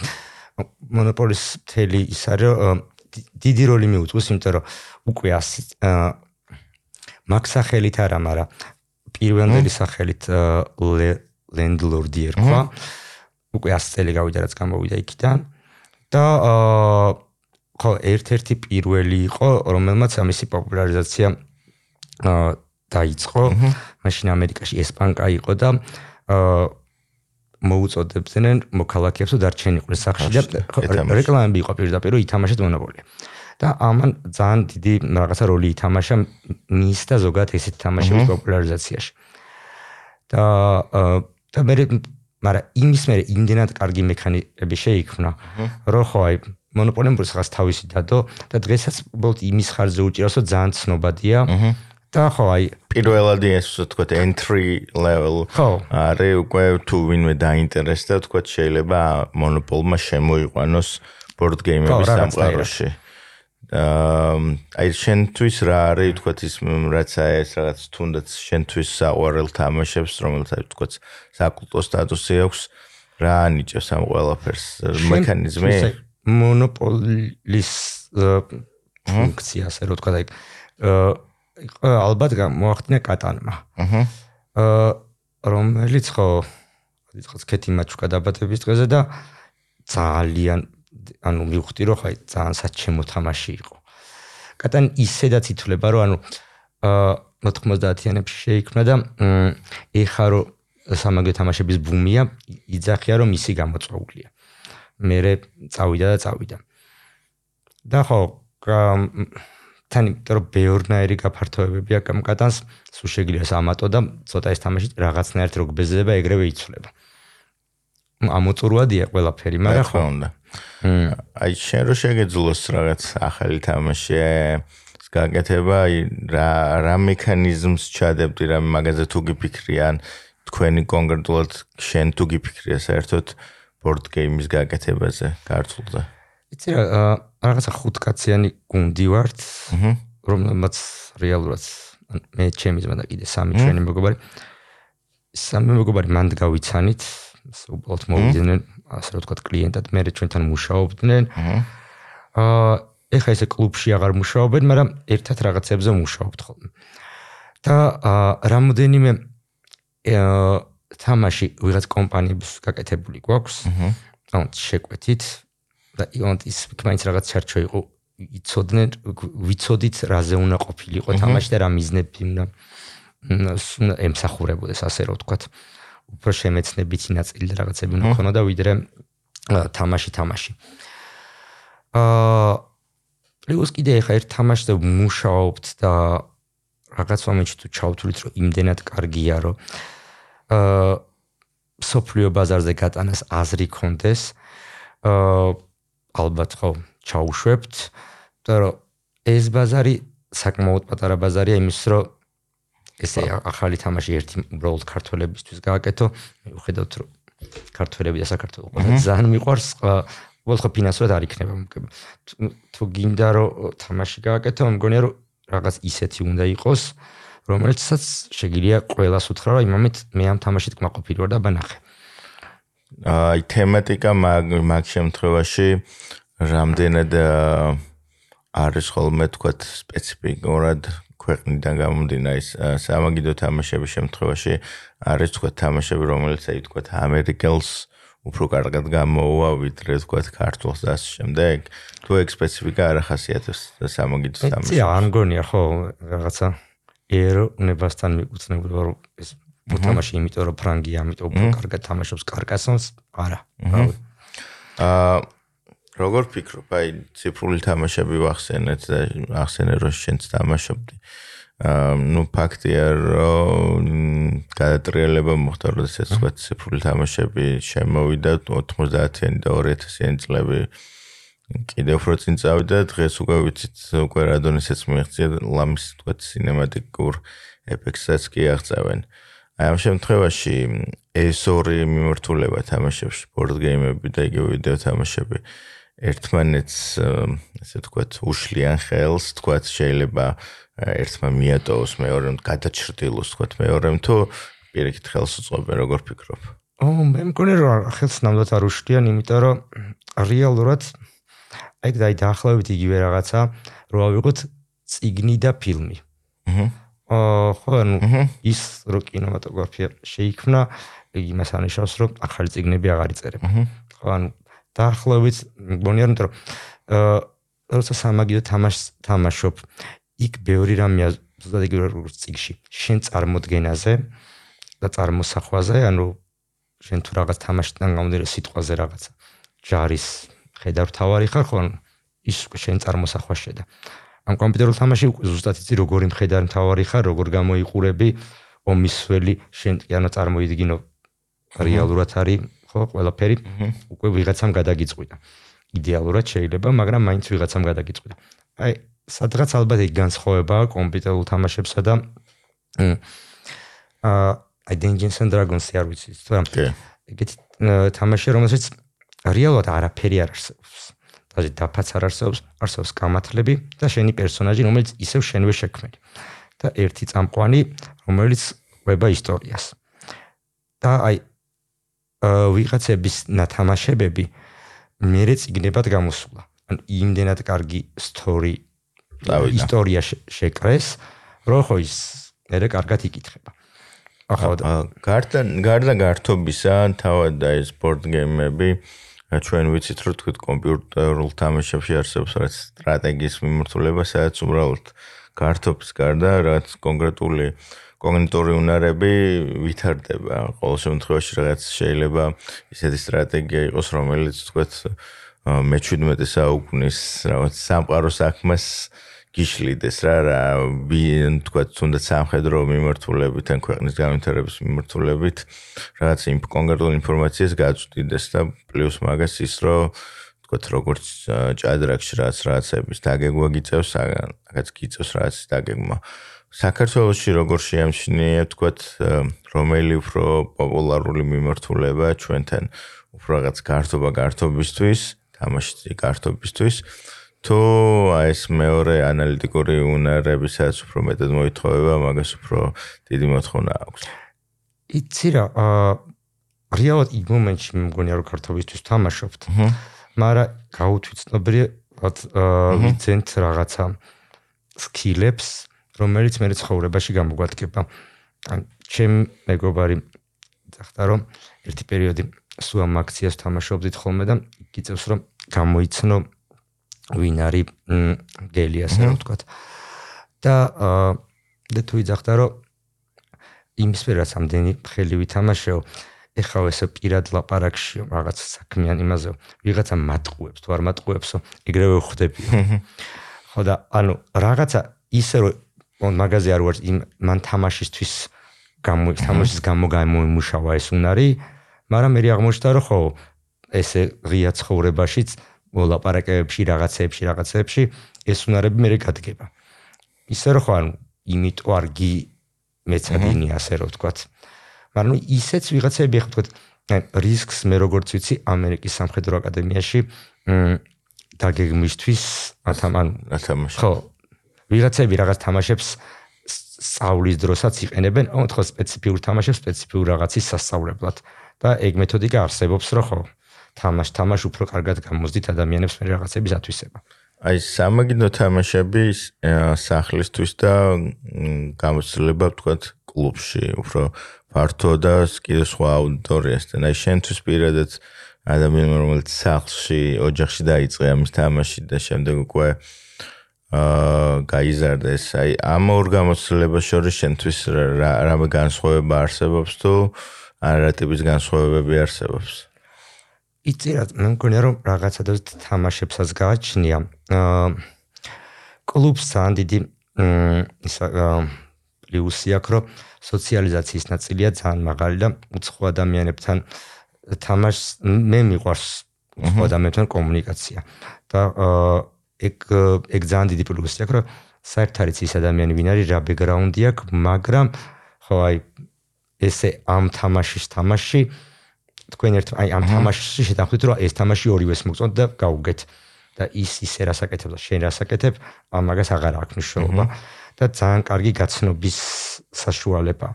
მონოპოლის თელი ის არის რომ დიდი როლი მიუძღვის, იმიტომ რომ უკვე ასი მაქსახელით არა, მაგრამ პირველი სახელით ლენდლორდი ერქვა. უკვე 100 წელი გავიდა რაც გამოვიდა იქიდან და აა ხო ერთ-ერთი პირველი იყო რომელმაც ამისი პოპულარიზაცია აა დაიწყო. მაშინ ამერიკაში ესპანკა იყო და აა მოუწოდებდნენ მოქალაქეებს დარჩენიყვნენ სახში და რეკლამები იყო პირდაპირ ითამაშეთ მონოპოლია. და ამან ძალიან დიდი რაღაცა როლი ითამაშა მის და ზოგადად ესეთ თამაშების პოპულარიზაციაში. და და მე მაგრამ იმის მე იმდენად კარგი მექანიკები შეიქმნა, რომ ხო აი მონოპოლიამ პროცესს თავისი დადო და დღესაც უბრალოდ იმის ხარჯზე უჭირავს, რომ ძალიან ცნობადია. აჰა და ხო აი პირველად ეს თქო entry level არის უკვე თუ ვინმე დაინტერესდა თქო შეიძლება მონოპოლმა შემოიყვანოს board game-ების სამყაროში. აი შენთვის რა არის თქო ის რაც ეს რაღაც თუნდაც შენთვის საყვარელ თამაშებს რომელსაც თქო საკულტო სტატუსი აქვს რა ანიჭებს ამ ყველაფერს? მექანიზმი? მონოპოლის ფუნქცია ასე რომ თქო აი ალბათ მოახდინა კატანმა. აჰა. აა რომელიც ხო ის კეთი მაჩუკა დაბადების დღეზე და ძალიან ანუ მივხვდი რომ ხაი ძალიან საჩემო თამაში იყო. კატანი ისედაც ითვლება რომ ანუ აა 90-იანებში შეიქმნა და ეხა რომ სამაგე თამაშების ბუმია იძახია რომ ისი გამოწვეულია. მე წავიდა და წავიდა. და ხო თან იმიტომ რომ ბევრნაირი გაფართოებები აქვს ამ კატანს, სულ შეგიძლია სამატო და ცოტა ეს თამაში რაღაცნაირად რო გბეზდება, ეგრევე იცვლება. ამოწურვადია ყველაფერი, მაგრამ ხო უნდა. აი შენ რო შეგეძლოს რაღაც ახალი თამაში გაკეთება, აი რა რა მექანიზმს ჩადებდი რა მაგაზე თუ გიფიქრიან თქვენი კონკრეტულად შენ თუ გიფიქრია საერთოდ board game-ის გაკეთებაზე, ქართულზე? იცი რა რაღაცა ხუთკაციანი გუნდი ვართ რომელმაც რეალურად მე ჩემი ზმა და კიდე სამი ჩვენი მეგობარი სამი მეგობარი მანდ გავიცანით უბრალოდ მოვიდნენ ასე რომ თქვა კლიენტად მე ჩვენთან მუშაობდნენ. აა ეხა ესე კლუბში აღარ მუშაობენ მაგრამ ერთად რაღაცებზე მუშაობთ ხოლმე. და რამოდენიმე აა თამაში ვიღაც კომპანიების გაკეთებული გვაქვს. აჰა ანუ შეკვეთით და იონტ ის მაინც რაღაც ჩარჩო იყო. იცოდნენ ვიცოდით რაზე უნდა ყოფილიყო თამაში და რა მიზნები უნდა ემსახურებოდეს ასე რომ ვთქვათ. უფრო შემეცნებითი ნაწილი და რაღაცები უნდა ქონოდა ვიდრე თამაში თამაში. აა პლუს კიდე ახლა ერთ თამაშზე მუშაობთ და რაღაც მომენტში თუ ჩავთვლით რომ იმდენად კარგია რომ აა სოფლიო ბაზარზე გატანას აზრი კონდეს აა ალბათ ხო ჩაუშვებთ. და რომ ეს ბაზარი საკმაოდ პატარა ბაზარია იმის რომ ესე ახალი თამაში ერთი უბრალოდ ქართველებისთვის გააკეთო. მიუხედავთ რომ ქართველები და საქართველოს ყველა ძალიან მიყვარს უბრალოდ ხო ფინანსურად არ იქნება თუ გინდა რომ თამაში გააკეთო მგონია რომ რაღაც ისეთი უნდა იყოს რომელიცაც შეგიძლია ყველას უთხრა რომ იმამით მე ამ თამაშით კმაყოფილი ვარ და ბანახე აი თემატიკა მაგ მაგ შემთხვევაში რამდენად არის ხოლმე თქვა სპეციფიკურად ქვეყნიდან გამომდინარე ის სამაგიდო თამაშების შემთხვევაში არის თქვა თამაშები რომელიც აი თქვა ამერიკელს უფრო კარგად გამოვა ვიდრე თქვა ქართულს და ამ შემდეგ თუ ეგ სპეციფიკა არ ახასიათებს სამაგიდო თამაშებს. იცი არ მგონია ხო რაღაცა ერო უნებასთან მიკუთვნებულა რომ ეს მოთამაში იმიტომ რომ ფრანგია, ამიტომ უფრო კარგად თამაშობს კარკასონს, არა. აა როგორ ფიქრობ, აი ციფრული თამაშები ვახსენეთ და ახსენე რომ შენც თამაშობდი. აა ნუ ფაქტია რომ გადატრიალება მოხდა როდესაც სხვა ციფრული თამაშები შემოვიდა 90-იანი და 2000-იანი წლები კიდევ უფრო წინ წავიდა დღეს უკვე ვიცით უკვე რადონისაც მიიღწია ლამის თქვა სინემატიკურ ეფექტსაც კი აღწევენ. აა აი ამ შემთხვევაში ეს ორი მიმართულება თამაშებში, board game-ები და იგივე ვიდეო თამაშები ერთმანეთს ესე ვთქვათ, უშლიან ხელს, ვთქვათ, შეიძლება ერთმა მიატოვოს მეორემ გადაჭრდილოს, ვთქვათ, მეორემ თუ პირიქით ხელს უწყობენ, როგორ ფიქრობ? ო, მე მგონი რომ ხელს ნამდვილად არ უშლიან, იმიტომ რომ რეალურად აი დაი დაახლოებით იგივე რაღაცა, რო ავიღოთ ციგნი და ფილმი. აჰა. ხო, ანუ ის რო კინემატოგრაფია შეიქმნა, იმას ანიშნავს, რომ ახალი ციგნები აღარ იწერება. ხო, ანუ დაახლოებით მგონია რომ აა როცა სამაგიდო თამაშს თამაშობ, იქ ბევრი რამეა ზუსტად იგივე როგორც ციგში. შენ წარმოდგენაზე და წარმოსახვაზე, ანუ შენ თუ რაღაც თამაშთან გამოდირო სიტყვაზე რაღაცა ჯარის ხედავ თავარი ხარ ხო ის შენ წარმოსახვა შედა ამ კომპიუტერულ თამაში უკვე ზუსტად იცი როგორი მხედარი თავარი ხარ როგორ გამოიყურები ომისველი შენ კი ანუ წარმოიდგინო. რეალურად არის ხო ყველაფერი. უკვე ვიღაცამ გადაგიწყვიტა. იდეალურად შეიძლება მაგრამ მაინც ვიღაცამ გადაგიწყვიტა. აი სადღაც ალბათ ეგ განსხვავებაა კომპიუტერულ თამაშებსა და აა აი Dungeons and Dragons-ი არ ვიცი რა. ეგეთი თამაში რომელსაც რეალურად არაფერი არ არსებობს. ასე დაფაც არ არსებობს, არსებობს გამათლები და შენი პერსონაჟი, რომელიც ისევ შენვე შექმნილი. და ერთი წამყვანი, რომელიც ყვება ისტორიას. და აი ვიღაცების ნათამაშებები მერე წიგნებად გამოსულა. ანუ იმდენად კარგი სტორი ისტორია შეკრეს, რომ ხო ის მერე კარგად იკითხება. ახლა გარდა გარდა გართობისა, თავად და ეს ბორდ გეიმები აა ჩვენ ვიცით რომ თქვით კომპიუტერულ თამაშებში არსებობს რაც სტრატეგიის მიმართულება, სადაც უბრალოდ კარტოფის გარდა რაც კონკრეტული კოგნიტორი უნარები ვითარდება. ყოველ შემთხვევაში რაღაც შეიძლება ისეთი სტრატეგია იყოს, რომელიც თქვით მე-17 საუკუნის რაღაც სამყარო საქმეს გიშლიდეს რა რა თქვა თუნდაც სამხედრო მიმართულებით ან ქვეყნის განვითარების მიმართულებით რაღაც იმ კონკრეტულ ინფორმაციას გაწვდიდეს და პლუს მაგას ის რომ თქვა როგორც ჭადრაკში რაღაც რაღაცების დაგეგმა გიწევს რაღაც გიწევს რაღაც დაგეგმა. საქართველოსში როგორ შეამჩნია თქვა რომელი უფრო პოპულარული მიმართულება ჩვენთან უფრო რაღაც გართობა გართობისთვის თამაში გართობისთვის თუ აი ეს მეორე ანალიტიკური უნარებისაც უფრო მეტად მოითხოვება, მაგას უფრო დიდი მოთხოვნა აქვს. იცი რა, აა რეალურად იმ მომენტში მგონია რომ ქართობისთვის თამაშობთ. მაგრამ გაუთვიცნობრია აა ვიცენთ რაღაცა სკილებს, რომელიც მე ცხოვრებაში გამოგვადგება. ან ჩემ მეგობარი ძახდა რომ ერთი პერიოდი სულ ამ აქციას თამაშობდით ხოლმე და გიწევს რომ გამოიცნო ვინ არის გელი ასე რომ ვთქვა. და და თუ იძახდა რომ იმ სფერას ამდენი ხელი ვითამაშეო, ეხლა ესე პირად ლაპარაკში რაღაც საქმიან იმაზე, ვიღაცა მატყუებს, თუ არ მატყუებსო, ეგრევე ხვდები. ხო და ანუ რაღაცა ისე რომ მაგაზე არ ვარ იმ მან თამაშისთვის გამო თამაშის გამო გამოიმუშავა ეს უნარი, მაგრამ მე აღმოჩნდა რომ ხო ესე ღია ცხოვრებაშიც მოლაპარაკებებში, რაღაცეებში, რაღაცეებში ეს უნარები მე გადგება. ისე რომ ხო ანუ იმიტომ არ გი მეცადინი ასე რომ ვთქვათ. მაგრამ ისეც ვიღაცები ხო ვთქვათ რისკს მე როგორც ვიცი ამერიკის სამხედრო აკადემიაში დაგეგმისთვის ათამან ათამაში. ხო ვიღაცები რაღაც თამაშებს სწავლის დროსაც იყენებენ, ხო სპეციფიურ თამაშებს სპეციფიურ რაღაცის სასწავლებლად და ეგ მეთოდიკა არსებობს რო ხო? თამაშ თამაშ უფრო კარგად გამოსდით ადამიანებს მე რაღაცების ათვისება. აი სამაგიდო თამაშები სახლისთვის და გამოცდილება ვთქვათ კლუბში უფრო ფართო და კიდე სხვა აუდიტორიასთან. აი შენთვის პირადად ადამიანი რომელიც სახლში ოჯახში დაიწყე ამის თამაში და შემდეგ უკვე აა გაიზარდეს. აი ამ ორ გამოცდილებას შორის შენთვის რა რა განსხვავება არსებობს თუ არა ტიპის განსხვავებები არსებობს? იცი რა მე მგონია რომ რაღაცა და თამაშებსაც გააჩნია. აა კლუბს ძალიან დიდი ისა პლუსი აქვს რომ სოციალიზაციის ნაწილია ძალიან მაღალი და უცხო ადამიანებთან თამაშს მე მიყვარს უცხო ადამიანთან კომუნიკაცია. და ეგ ეგ ძალიან დიდი პლუსი აქვს რომ საერთოდ არის ის ადამიანი ვინ არის რა ბექგრაუნდი აქვს მაგრამ ხო აი ესე ამ თამაშის თამაში თქვენ ერთ აი ამ თამაშში შეთანხმდით რომ ეს თამაში ორივეს მოგწონთ და გაუგეთ და ის ისე რასაკეთებს და შენ რასაკეთებ ამაგას აღარ აქვს მნიშვნელობა. და ძალიან კარგი გაცნობის საშუალება.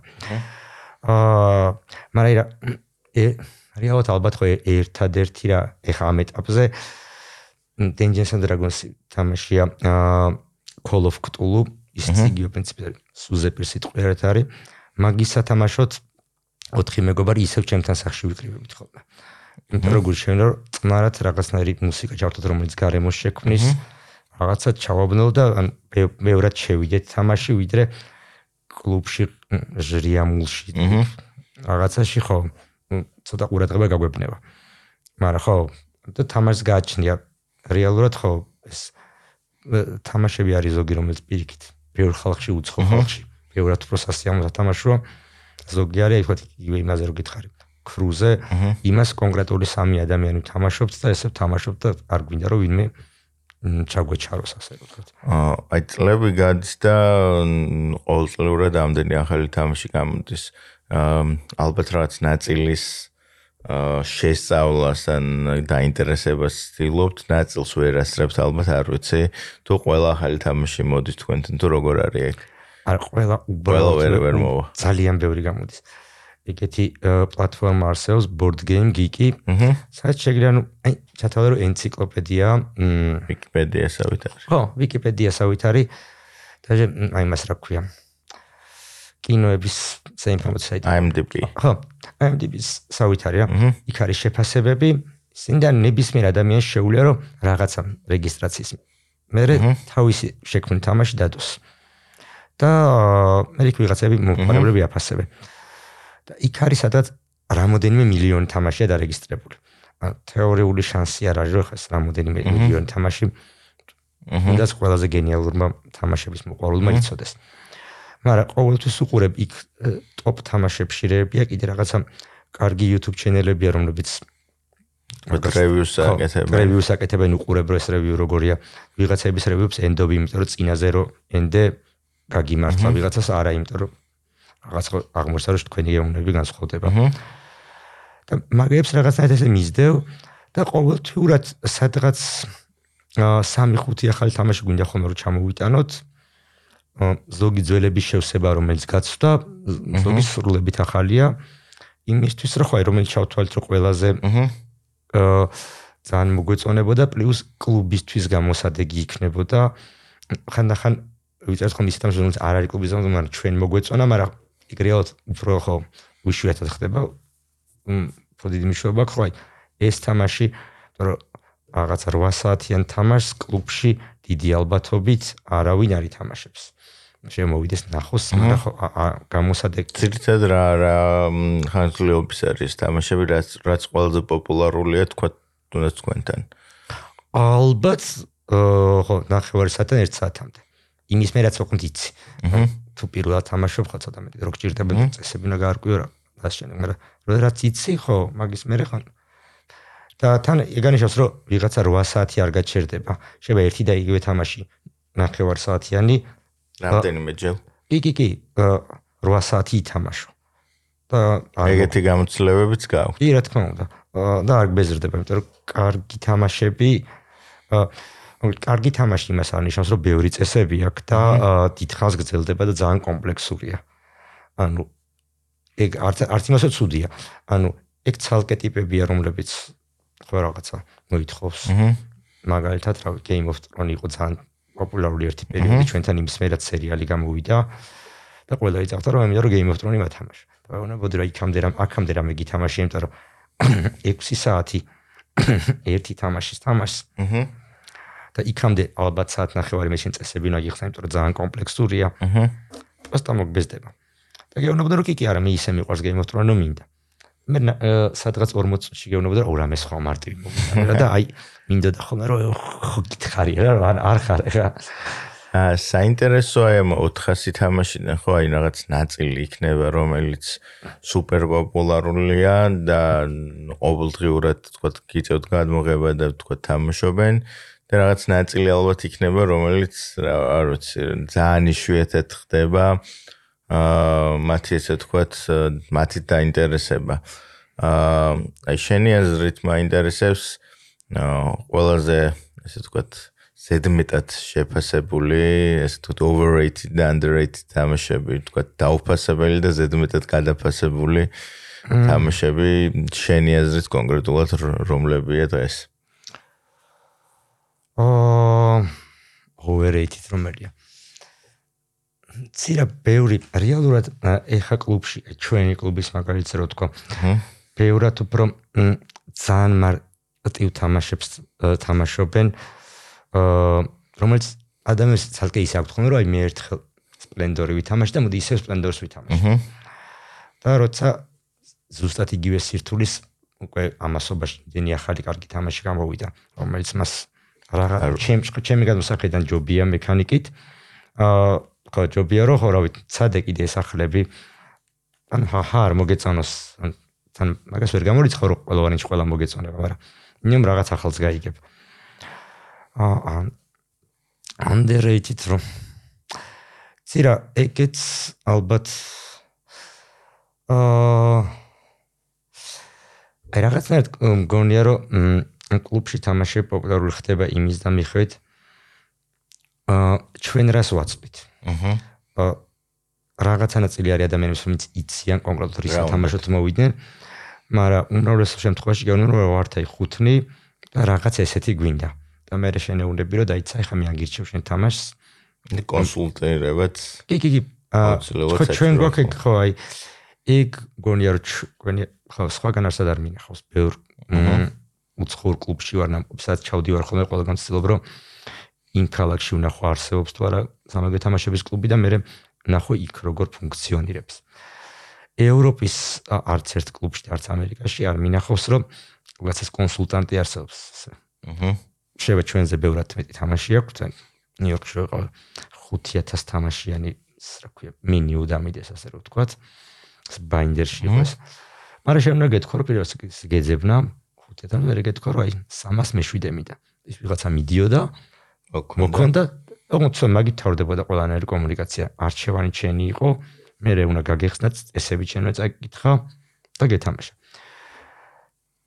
აა მაგრამ ე რეალურად ალბათ ხო ერთადერთი რა ეხა ამ ეტაპზე. Dungeons and Dragons თამაშია აა Call of Cthulhu ის ციგიო პრინციპი სუზეპირ სიტყვიერად არის. მაგის სათამაშოდ ოთხი მეგობარი ისევ ჩემთან სახში ვიკრიბებით ხოლმე. იმიტომ რომ გულშენ რომ წნარად რაღაცნაირი მუსიკა ჩავთოთ რომელიც გარემოს შექმნის რაღაცა ჩავაბნელ და ან მეორად შევიდეთ თამაში ვიდრე კლუბში ჟრიამულში რაღაცაში ხო ცოტა ყურადღება გაგვეპნება. მაგრამ ხო და თამაშს გააჩნია. რეალურად ხო ეს თამაშები არის ზოგი რომელიც პირიქით ბევრ ხალხში უცხო ხალხში ბევრად უფრო სასიამოვნო თამაშია ზოგი არის აი თქვა იმაზე რო გითხარი კრუზე იმას კონკრეტული სამი ადამიანი თამაშობს და ესე თამაშობ და არ გვინდა რომ ვინმე ჩაგვეჩაროს ასე რომ ვთქვათ. აა აი წლები გადის და ყოველწლიურად ამდენი ახალი თამაში გამოდის. აა ალბათ რაღაც ნაწილის აა შესწავლას ან დაინტერესებას ცდილობთ, ნაწილს ვერ ასრებთ ალბათ არ ვიცი. თუ ყველა ახალი თამაში მოდის თქვენთან თუ როგორ არის ეგ? არ ყველა უბრალოდ ვერ მოვა. ძალიან ბევრი გამოდის. ეგეთი პლატფორმა არსებობს board game geek-ი. აჰა. სადაც შეიძლება ნუ აი ჩათავე რომ ენციკლოპედია, მ ვიკიპედიასავით არის. ხო, ვიკიპედიასავით არის. და აი მას რა ქვია? კინოების საინფორმაციო საიტი. IMDb. ხო, IMDb-ს სავით არის რა. იქ არის შეფასებები. სინდა ნებისმიერ ადამიანს შეუძლია რომ რაღაცა რეგისტრაციის მერე თავისი შექმნილი თამაში დადოს. და მე იქ ვიღაცები მომხმარებლები აფასებენ. და იქ არის სადაც რამოდენიმე მილიონი თამაშია დარეგისტრირებული. თეორიული შანსი არ არის რომ ხეს რამოდენიმე მილიონი თამაში უნდა ყველაზე გენიალურმა თამაშების მოყვარულმა იცოდეს. მაგრამ ყოველთვის უყურებ იქ ტოპ თამაშებში კიდე რაღაცა კარგი YouTube ჩენელებია რომლებიც რევიუს აკეთებენ. რევიუს აკეთებენ უყურებ რომ ეს რევიუ როგორია. ვიღაცების რევიუებს ენდობი, იმიტომ რომ წინაზე რო ენდე გაგიმართლა ვიღაცას არა, იმიტომ რომ რაღაც აღმოჩნდა რომ თქვენი ეუნები განსხვავდება. და მაგებს რაღაცნაირად ესე მისდევ და ყოველთვიურად სადღაც 3-5 ახალი თამაში გვინდა ხოლმე რომ ჩამოვიტანოთ. ზოგი ძველების შევსება რომელიც გაცვდა, ზოგი სრულებით ახალია. იმისთვის რომ ხო რომელიც ჩავთვალეთ რომ ყველაზე აა ძალიან მოგვეწონებოდა პლუს კლუბისთვის გამოსადეგი იქნებოდა. ხანდახან ვიწერთ ხომ ისეთ თამაშს არ არის კლუბის ზონა, მაგრამ ჩვენ მოგვეწონა, მაგრამ იქ რეალურად უფრო ხო უშუალოდ ხდება. მ პროდიდი მიშობა ხო? აი ეს თამაში რომ რაღაც 8 საათიან თამაშს კლუბში დიდი ალბათობით არავინ არ ითამაშებს. შემოვიდეს ნახოს მაგრამ ხო გამოსადეგი ცირთად რა რა ხანძლეობის არის თამაშები რაც რაც ყველაზე პოპულარულია თქვა თუნდაც თქვენთან. ალბათ ხო ნახევარი საათიდან 1 საათამდე იმის მე რაც ოქნით იცი თუ პირველად თამაშობ ხო ცოტა მეტი რო გჭირდება წესები უნდა გაარკვიო რა ასე მაგრამ რო რაც იცი ხო მაგის მე ხან. და თან ეგანიშნავს რომ ვიღაცა 8 საათი არ გაჩერდება. შეიძლება ერთი და იგივე თამაში ნახევარ საათიანი. რამდენიმე ჯერ კი კი კი 8 საათი ითამაშო. და ეგეთი გამოცდილებებიც გაქვს კი რა თქმა უნდა. და არ გბეზრდება იმიტომ რომ კარგი თამაშები აა კარგი თამაში იმას არნიშნავს, რომ ბევრი წესები აქვს და დიდხანს გრძელდება და ძალიან კომპლექსურია. ანუ ეგ არც არც იმასაც ცუდია. ანუ ეგ ცალკე ტიპებია, რომლებიც ხო რაღაცა მოითხოვს. მაგალითად, რა Game of Thrones იყო ძალიან პოპულარული ერთი პერიოდი ჩვენთან იმის მერად სერიალი გამოვიდა და ყველა იცავდა რომ ამიტომ Game of Thrones მათამაშ. და ვონებოდი რომ იქამდე რამ აქამდე რამე გითამაში, იმიტომ რომ 6 საათი ერთი თამაშის თამაშს. აჰა და იქამდე ალბათ საათ ნახევარი მე შენ წესები უნდა გიხსნა, იმიტომ რომ ძალიან კომპლექსურია. აჰა. პროსტა მოგბეზდება. და გეუბნებოდა რომ კი კი არა, მე ისე მიყვარს Game of Thrones-ო მინდა. მე სადღაც 40 წუთში გეუბნებოდა რომ რა მე სხვა მარტივი მოგიწევდა და აი მინდა და ხოლმე რომ ხო გითხარი რა არ ხარ ხა. აა საინტერესოა ამ 400 თამაშიდან ხო აი რაღაც ნაწილი იქნება რომელიც სუპერ პოპულარულია და ყოველდღიურად თქვა გიწევთ გადმოღება და თქვა თამაშობენ და რაღაც ნაწილი ალბათ იქნება, რომელიც არ ვიცი, ძალიან იშვიათად ხდება. აა მათი ესე თქვათ მათი დაინტერესება. აა აი შენი აზრით მაინტერესებს ყველაზე ესე თქვათ ზედმეტად შეფასებული, ესე თქვათ overrated და underrated თამაშები, თქვათ დაუფასებელი და ზედმეტად გადაფასებული თამაშები შენი აზრით კონკრეტულად რომლებია დღეს? აა overrated რომელია? ცირა ბევრი რეალურად ეხა კლუბში ჩვენი კლუბის მაგალითზე რო თქვა. ბევრად უფრო ძალიან მარტივ თამაშებს თამაშობენ აა რომელიც ადამიანს ცალკე ისე აქვს ხოლმე რომ აი მე ერთხელ სპლენდორი ვითამაშე და მოდი ისე სპლენდორს ვითამაშე. და როცა ზუსტად იგივე სირთულის უკვე ამასობაში დენი ახალი კარგი თამაში გამოვიდა რომელიც მას რაღა ჩემს ჩემი გადმოსახედიდან ჯობია მექანიკით. აა ხო ჯობია რომ ხო რავი ცადე კიდე ესახლები ან ჰა არ მოგეწონოს თან მაგას ვერ გამორიცხო რომ ყველოვანი ყველა მოგეწონება მაგრამ ნიმ რაღაც ახალს გაიგებ. აა underrated რომ ცირა ეგეც ალბათ აა აი რაღაცნაირად მგონია რომ კლუბში თამაში პოპულარული ხდება იმის და მიხედვით აა ჩვენ რას ვაცდით აჰა. აა რაღაცა ნაწილი არის ადამიანებს ვინც იციან კონკრეტულად რის თამაშოთ მოვიდნენ. მაგრამ უმრავლეს შემთხვევაში გეუბნები რომ ვართ აი ხუთნი და რაღაც ესეთი გვინდა. და მე შენეუნები რომ დაიცა ხა მე აგირჩევ შენ თამაშს. კონსულტირებად კი კი კი. აა ჩვენ გვაქვს ხო აი ეგ გონია რომ ჩვენი ხო სხვაგან არსად არ მინახავს ბევრ უცხოურ კლუბში ვარ ნამყოფსაც ჩავდივარ ხოლმე ყველგან ცდილობ რომ იმ ქალაქში ვნახო არსებობს თუ არა სამაგე თამაშების კლუბი და მე ნახო იქ როგორ ფუნქციონირებს. ევროპის არც ერთ კლუბში არც ამერიკაში არ მინახავს რომ რაღაცას კონსულტანტი არსებობს აჰა. შევა ჩვენზე ბევრად მეტი თამაში აქვს თან ნიუ-იორკში ვიყავ 5000 თამაშიანი რა ქვია მინიუ დამიდეს ასე რომ ვთქვათ ბაინდერში იყოს. მაგრამ შემდეგ გეთქო რომ პირველს გეძებნა ხუთიდან მე გეთქო რომ აი 300 მეშვიდე მიდა. ის ვიღაცა მიდიოდა მოკონდა თუმცა მაგით თავდებოდა ყველანაირი კომუნიკაცია. არჩევანი ჩენი იყო მე რე უნდა გაგეხსნა წესები ჩენო წაკითხა და გეთამაშა.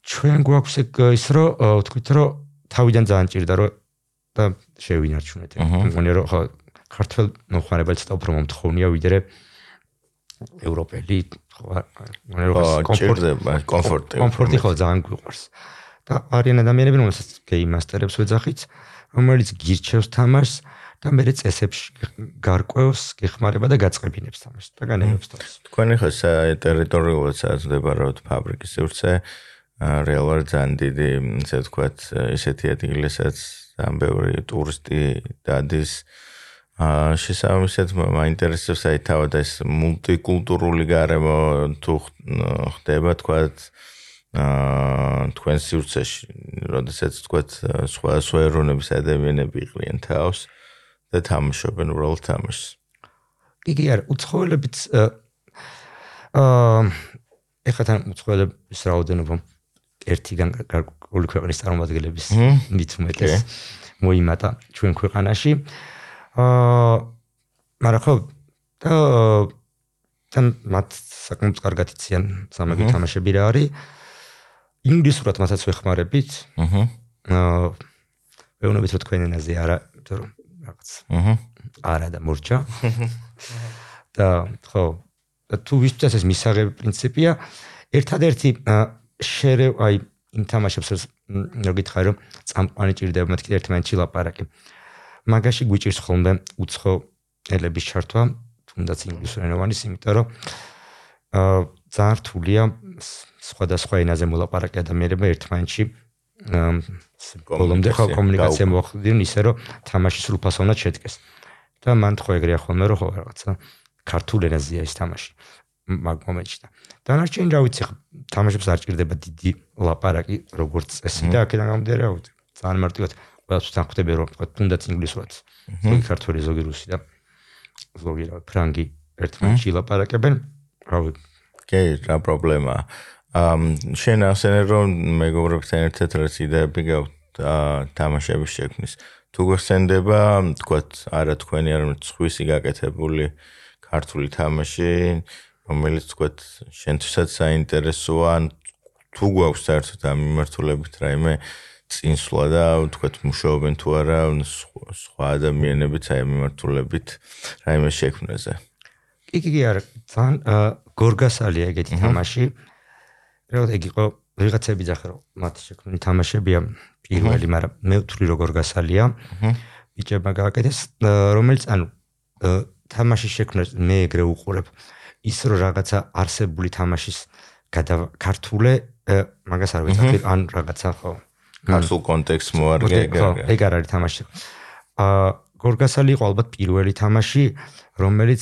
ჩვენ გვაქვს ის რომ ვთქვით რომ თავიდან ძალიან ჭირდა რომ და შევინარჩუნეთ მგონია რომ ხო ქართულ მოხარებელს და უფრო მომთხოვნია ვიდრე ევროპელი კომფორტება, კომფორტი. კომფორტი ხო ძალიან გვიყვარს. და არიან ადამიანები, რომელსაც გეიმ მასტერებს ვეძახით, რომელიც გირჩევს თამაშს და მე წესებში გარკვევს, გეხმარება და გაწყებინებს თამაშს და განერებს თავს. თქვენი ხო ტერიტორიულად საზრდებაროთ ფაბრიკის სივრცე რეალურად ძალიან დიდი, ესე ვთქვათ, ესეთი ადგილისაც ძალიან ბევრი ტურისტი დადის აა შესაბამისად მაინტერესებს აი თავად ეს მულტიკულტურული გარემო თუ ხდება თქვათ აა თქვენ სივრცეში, როდესაც თქვათ სხვა სხვა ეროვნების ადამიანები იყრიან თავს და თამაშობენ უბრალოდ თამაშს. კი არა, უცხოელებიც აა ეხლა თან უცხოელების რაოდენობა ერთიდან გარკვეული ქვეყნის წარმომადგენლების მით უმეტეს მოიმატა ჩვენ ქვეყანაში. აა აა მაგრამ ხო და თან მათ საკმაოდ კარგად იციან სამაგე თამაშები რა არის. ინგლისურად მათაც ვეხმარებით. აჰა. აა ვეუბნებით რომ თქვენ ენაზე არა თუ რაღაც აჰა. არა და მორჩა. და ხო თუ ვისწრებს ეს მისაღები პრინციპია ერთადერთი შერე აი იმ თამაშებს რო გითხარი რომ წამყვანი ჭირდება მეთქი ერთმანეთში ლაპარაკი მაგაში გვიჭირს ხოლმე უცხო ელების ჩართვა, თუნდაც ინგლისურენოვანის, იმიტომ რომ აა ძალიან რთულია სხვადასხვა ენაზე მოლაპარაკე ადამიანები ერთმანეთში ბოლომდე კომუნიკაცია მოხდინონ ისე რომ თამაში სრულფასოვნად შედგეს. და მან თქვა ეგრეა ხოლმე რომ ხო რაღაცა ქართულ ენაზეა ეს თამაში მაგ მომენტში და დანარჩენი რა ვიცი თამაშებს არ ჭირდება დიდი ლაპარაკი როგორც წესი და აქედან გამომდინარე რა ვიცი ძალიან მარტივად ყველას თანხმდები რომ თქვა თუნდაც ინგლისურად ზოგი ქართველი ზოგი რუსი და ზოგი რა ფრანგი ერთმანეთში ლაპარაკებენ რავი. კი რა პრობლემაა ამ შენ ასენე რომ მეგობრებთან ერთად რაც იდეები გაქვთ თამაშების შექმნის. თუ გხსენდება თქვა არა თქვენი არა სხვისი გაკეთებული ქართული თამაში, რომელიც თქვათ შენთვისაც საინტერესოა, თუ გვაქვს საერთოდ ამ მიმართულებით რაიმე წინსვლა და თქვათ მუშაობენ თუ არა სხვა ადამიანებიც აი მიმართულებით რაიმე შექმნაზე. კი კი კი არა, თან გორგასალია ეგეთი თამაში. რეალურად ეგ იყო ვიღაცები ძახე რომ მათი შექმნილი თამაშებია პირველი, მაგრამ მე ვთვლი როგორ გასალია. ბიჭებმა გააკეთეს, რომელიც ანუ თამაშის შექმნას მე ეგრე უყურებ. ის რომ რაღაცა არსებული თამაშის გადაქართულე მაგას არ ვიცი ან რაღაცა ხო ქართულ კონტექსტს მოარგე ეგ არ არის თამაში. აა გორგასალი იყო ალბათ პირველი თამაში რომელიც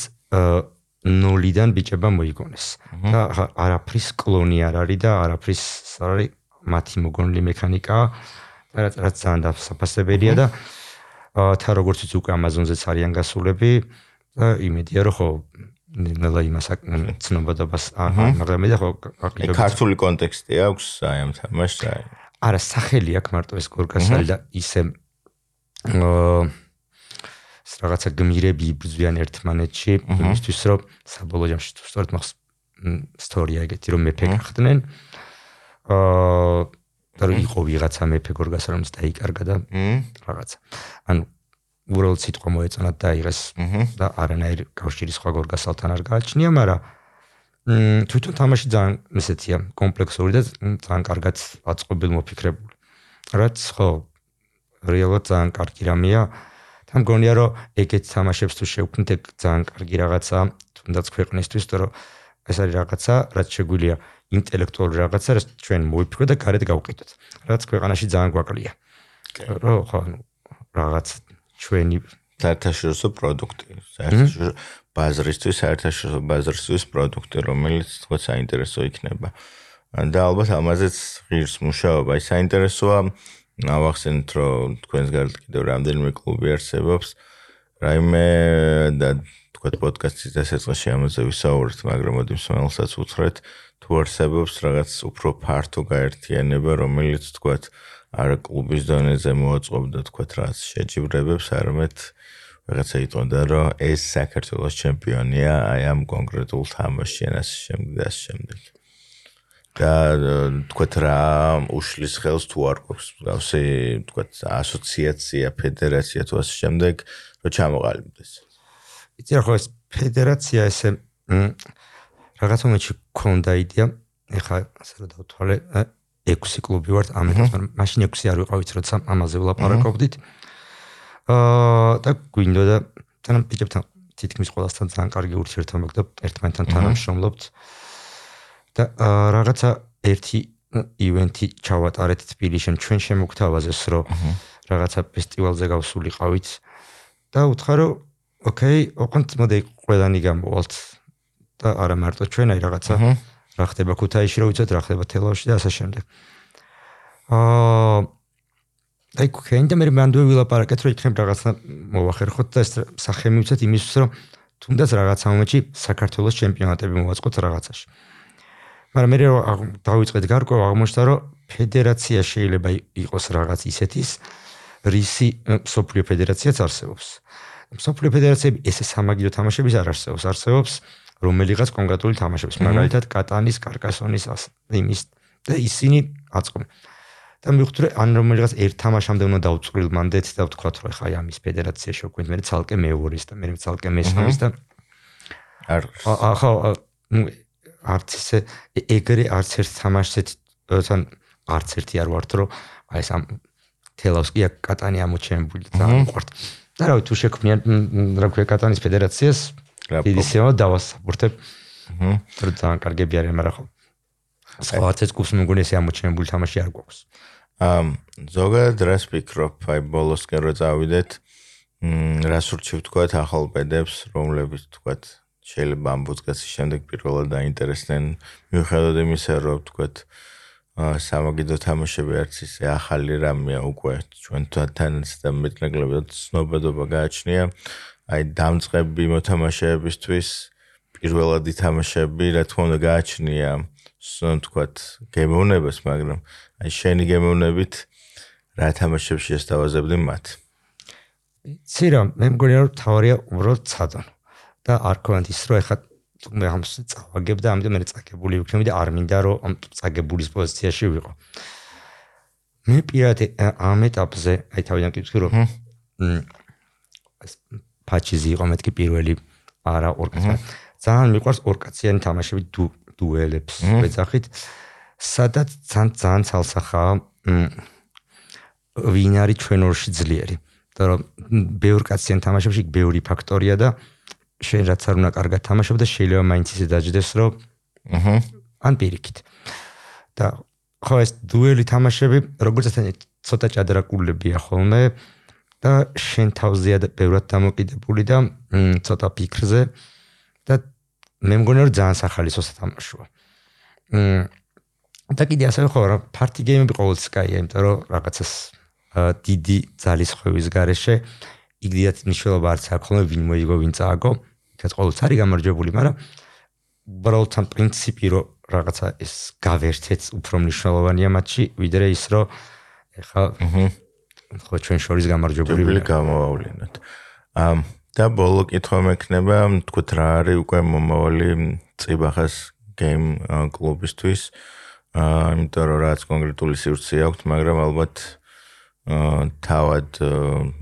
ნოლიდან ბიჭება მოიგონეს. და არაფრის კლონი არ არის და არაფრის არ არის მათი მოგონილი მექანიკა რაც რაც ძალიან დასაფასებელია და თა როგორც ის უკვე ამაზონზეც არიან გასულები და იმედია რომ ხო ნელა იმას ცნობადობას აჰა. მაგრამ მე და ხო ქართული კონტექსტი აქვს აი ამ თამაშს აი არა სახელი აქვს მარტო ეს გორკასალი და ისე აა რაღაცა გმირები იბრძვიან ერთმანეთში იმისთვის რომ საბოლოო ჯამში სწორედ მახს ისტორია ეგეთი რომ მეფე გახდნენ. აა და რომ იყო ვიღაცა მეფე გორგასალი რომელიც დაიკარგა და რაღაცა. ანუ უბრალოდ სიტყვა მოეწონა და აიღეს და არანაირ კავშირი სხვა გორგასალთან არ გააჩნია, მაგრამ თვითონ თამაში ძალიან ესეთია, კომპლექსური და ძალიან კარგად აწყობილ მოფიქრებული. რაც ხო რეალურად ძალიან კარგი რამეა. თან გონია რომ ეგეთ თამაშებს თუ შევქმნით, ეგ ძალიან კარგი რაღაცა, თუნდაც ქვეყნისთვის, რომ ეს არის რაღაცა, რაც შეგვიძლია ინტელექტუალური რაღაცა, რაც ჩვენ მოვიფიქროთ და გარეთ გავყიდოთ. რაც ქვეყანაში ძალიან გვაკლია. რო ხო რაღაც ჩვენი საერთაშორისო პროდუქტი, საერთაშორისო ბაზრისთვის, საერთაშორისო ბაზრისთვის პროდუქტი, რომელიც თქვა საინტერესო იქნება. და ალბათ ამაზეც ღირს მუშაობა. აი საინტერესოა ნავახსენეთ, რომ თქვენს გარეთ კიდევ რამდენიმე კლუბი არსებობს. რაიმე და თქვა პოდკასტის დასაწყისში ამაზე ვისაუბრეთ, მაგრამ მოდი მსმენელსაც უთხრეთ, თუ არსებობს რაღაც უფრო ფართო გაერთიანება, რომელიც თქვა არა კლუბის დონეზე მოაწყობდა თქვა რაც შეჯიბრებებს არამედ რაღაცა იტყოდა რომ ეს საქართველოს ჩემპიონია აი ამ კონკრეტულ თამაშში ან ასე შემდეგ. და ასე შემდეგ და თქვა რა უშლის ხელს თუ არ გვაქვს გავსე თქვა ასოციაცია ფედერაცია თუ ასე შემდეგ რომ ჩამოყალიბდეს. იცი რა ხო ეს ფედერაცია ესე რაღაც მომენტში ქონდა იდეა. ეხლა ასე რომ დავთვალე 6 კლუბი ვართ მაგრამ მაშინ 6 არ ვიყავით როცა ამაზე ვლაპარაკობდით აა და გვინდოდა თან პიჭებთან თითქმის ყველასთან ძალიან კარგი ურთიერთობა და ერთმანეთთან თანამშრომლობთ. და რაღაცა ერთი ივენთი ჩავატარეთ თბილისში ჩვენ შემოგთავაზეს რომ რაღაცა ფესტივალზე გავსულიყავით. და უთხარო ოკეი ოღონდ მოდი ყველანი გამოვალთ. და არა მარტო ჩვენ აი რაღაცა რა ხდება ქუთაისში რო ვიცოთ რა ხდება თელავში და ასე შემდეგ. აა აი ქენდა მე მანდ ვილაპარაკეთ რომ იქნებ რაღაცა მოვახერხოთ და ეს სახე მივცეთ იმისთვის რომ თუნდაც რაღაცა მომენტში საქართველოს ჩემპიონატები მოვაწყოთ რაღაცაში. მაგრამ მე რომ დავიწყეთ გარკვევა აღმოჩნდა რომ ფედერაცია შეიძლება იყოს რაღაც ისეთის რისი სოფლიო ფედერაციაც არსებობს. სოფლიო ფედერაციები ესე სამაგიდო თამაშების არ არსებობს, არსებობს რომელიღაც კონკრეტული თამაშებს, მაგალითად კატანის, კარკასონის იმის და ისინი აწყობენ. და მივხვდი ან რომელიღაც ერთ თამაშამდე უნდა დავწყვილ მანდეთ და ვთქვა რომ ხაი ამის ფედერაცია შევქმნით, მე ცალკე მეორის და მე ცალკე მესამის და არ ახლა არც ისე ეგრე არც ერთ თამაშს თან არც ერთი არ ვართ რომ აი ეს ამ თელავსკი კატანი ამოჩენებული და ვართ. და რავი თუ შექმნიან რა ქვია კატანის ფედერაციას ისეო დავასაბურთებ. აჰა. რომ ძალიან კარგები არიან, მაგრამ ხო. სხვა ცეც კუს მგონი ესე ამოჩენებული თამაში არ გვაქვს. აა ზოგადად რას ფიქრობ, აი ბოლოსკენ რო წავიდეთ, მ რას ურჩევ თქვა ახალ პედებს, რომლებიც თქვა შეიძლება ამ პოდკასტის შემდეგ პირველად დაინტერესდნენ, მიუხედავად იმისა, რომ თქვა აა სამაგიდო თამაშები არც ისე ახალი რამეა უკვე ჩვენ თანაც და მეტნაკლებად ცნობადობა გააჩნია. აი დამწყები მოთამაშეებისთვის პირველადი თამაშები რა თქმა უნდა გააჩნია სულ თქვათ გემოვნებას მაგრამ აი შენი გემოვნებით რა თამაშებს შეესთავაზებდი მათ ცირო მე მგონია რომ თავარია უბრალოდ ცადონ და არ ქონდათ ის რომ ეხლა მე ამ წავაგებ და ამიტომ მე წაგებული ვიქნები და არ მინდა რომ ამ წაგებულის პოზიციაში ვიყო. მე პირადად ამ ეტაპზე აი თავიდან კითხი რომ ეს პაჩიზი იყო მეთქი პირველი არა ორკაცია. ძალიან მიყვარს ორკაციანი თამაშები დუელებს ვეძახით. სადაც ძალიან ძალიან ცალსახაა ვინ არის ჩვენ ორში ძლიერი. და რომ ბევრ კაციან თამაშებში ბევრი ფაქტორია და შენ რაც არ უნდა კარგად თამაშობ და შეიძლება მაინც ისე დაждდეს რომ აჰა ან პირიქით. და ხო ეს დუელი თამაშები როგორც თან ცოტა ჭადრაკულებია ხოლმე და შენ თავზეა ბევრად დამოკიდებული და ცოტა ფიქრზე და მე მგონი რომ ძალიან სახალისო სათამაშოა. მ და კიდე ასე ხო რა პარტი გეიმები ყოველთვის კაია, იმიტომ რომ რაღაცას დიდი ძალის ხვევის garaშე იგდიათ მნიშვნელობა არც აქვს ხოლმე ვინ მოიგო ვინ წააგო ეს ყოველთვის არის გამარჯვებული მაგრამ უბრალოდ ამ პრინციპი რომ რაღაცა ეს გავერთეთ უფრო მნიშვნელოვანია მათში ვიდრე ის რომ ეხა ხო ჩვენ შორის გამარჯვებული ვიყო გამოვავლინოთ ამ და ბოლო კითხვა მექნება თქვით რა არის უკვე მომავალი წიბახას გეიმ კლუბისთვის. აა იმიტომ რომ რაც კონკრეტული სივრცე აქვს მაგრამ ალბათ თავად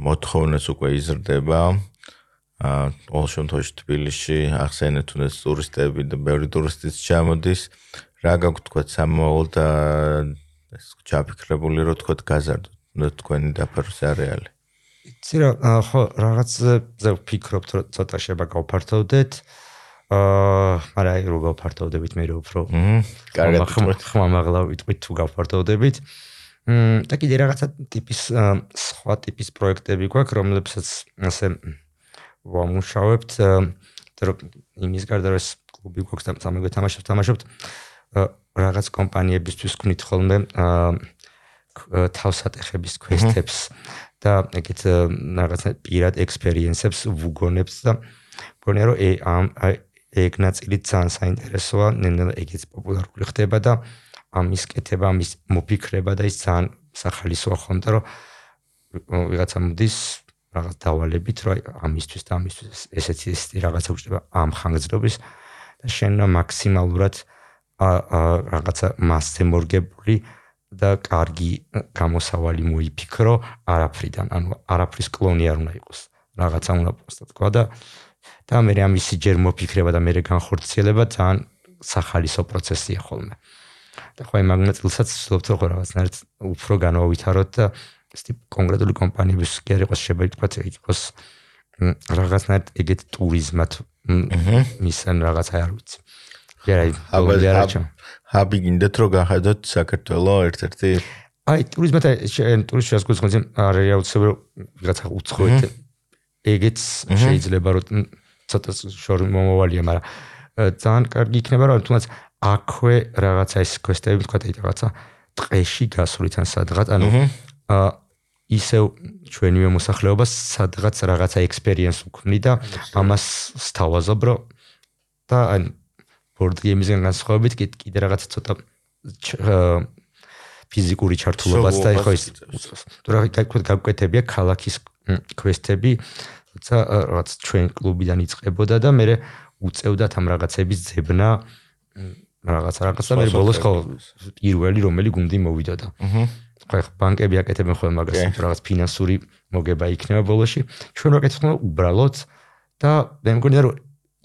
მოთხოვნას უკვე იზრდება. აა ყოველ შემთხვევაში თბილისში ახსენეთ თუნდაც ტურისტები და ბევრი ტურისტიც ჩამოდის. რა გაქვთ თქვა სამოვალ და ეს ჩაფიქრებული რომ თქვა გაზარდოთ თქვენი დაფარვის არეალი იცი რა ხო რაღაც ზე ვფიქრობთ რომ ცოტა შეება გავფართოვდეთ. აა მაგრამ აი რო გავფართოვდებით მე რო უფრო კარგად ხმამაღლა ვიტყვით თუ გავფართოვდებით. მ და კიდე რაღაცა ტიპის სხვა ტიპის პროექტები გვაქვს, რომლებსაც ასე ვამუშავებთ, რომ იმის გარდა რომ ეს კლუბი გვაქვს და სამეგრე თამაშებს თამაშობთ, რაღაც კომპანიებისთვის ვქნით ხოლმე თავსატეხების quest-ებს და ეგეთ რაღაცა პირად ექსპერიენსებს ვუგონებს და მგონია რომ ამ ეგ ნაწილი ძალიან საინტერესოა, ნელა ეგეც პოპულარული ხდება და ამის კეთება, ამის მოფიქრება და ის ძალიან სახალისოა ხონდა, რომ ვიღაცა მოდის რაღაც დავალებით, რომ ამისთვის და ამისთვის ესეთი ესეთი რაღაცა უჩნდება ამ ხანგრძლივობის და შენ მაქსიმალურად რაღაცა მასზე მორგებული და კარგი გამოსავალი მოიფიქრო არაფრიდან, ანუ არაფრის კლონი არ უნდა იყოს. რაღაცა უნდა პოსტად თქვა და და მე ამისი ჯერ მოფიქრება და მე განხორციელება ძალიან სახალისო პროცესია ხოლმე. და ხო იმ მაგნატილსაც ვცდილობთ რომ რაღაცნაირად უფრო განვავითაროთ და ეს ტიპ კონკრეტული კომპანიების კი არ იყოს შეიძლება ითქვა იყოს რაღაცნაირად ეგეთ ტურიზმად მისან რაღაც არ ვიცი. ჯერაი აბა ჰაბი გინდათ რომ გახედოთ საქართველოს ერთ-ერთი? აი ტურიზმად შენ ტურისტს გქონდეს ხონძი არ რეალურია რაღაცა უცხოეთ ეგეც შეიძლება რომ ცოტა შორი მომავალია მაგრამ ძალიან კარგი იქნება რომ თუნდაც აქვე რაღაცა ის კვესტები თქვა და რაღაცა ტყეში გასვლით ან სადღაც ანუ აა ისევ ჩვენივე მოსახლეობას სადღაც რაღაცა ექსპერიენს უქმნი და ამას სთავაზობ რომ და ან ბორდ გეიმისგან განსხვავებით კიდე რაღაცა ცოტა ფიზიკური ჩართულობაც და ხო ის თუ რაღაცა გაკვეთებია ქალაქის კვესტები თუმცა რაღაც ჩვენ კლუბიდან იწყებოდა და მე უწევდათ ამ რაღაცების ძებნა რაღაც რაღაც და მე ბოლოს ხო პირველი რომელი გუნდი მოვიდოდა. აჰა. ხო ხო ბანკები აკეთებენ ხოლმე მაგას რაღაც ფინანსური მოგება იქნება ბოლოში. ჩვენ ვაკეთებ ხოლმე უბრალოდ და მე მგონია რომ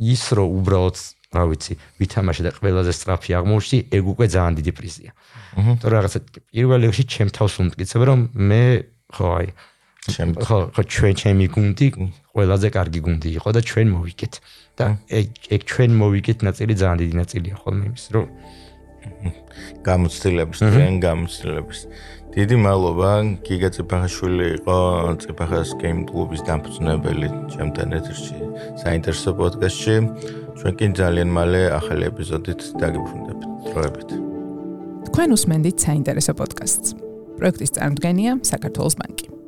ის რომ უბრალოდ რა ვიცი, ვითამაშე და ყველაზე სწრაფი აღმოჩნდი, ეგ უკვე ძალიან დიდი პრიზია. აჰა. თუ რაღაცა პირველ რიგში ჩემ თავს უმტკიცებ რომ მე ხო აი ჩემ ხო ხო ჩვენ ჩემი გუნდი ყველაზე კარგი გუნდი იყო და ჩვენ მოვიგეთ. და ეგ ეგ ჩვენ მოვიგეთ ნაწილი ძალიან დიდი ნაწილია ხოლმე იმის რომ გამოცდილების ჩვენ გამოცდილების დიდი მადლობა. გიგა ციფახაშვილი იყო ციფახას გეიმ კლუბის დამფუძნებელი ჩემთან ეთერში საინტერესო პოდკასტში. ჩვენ კი ძალიან მალე ახალი ეპიზოდით დაგიბრუნდებით დროებით. თქვენ უსმენთ საინტერესო პოდკასტს. პროექტის წარმოდგენია საქართველოს ბანკი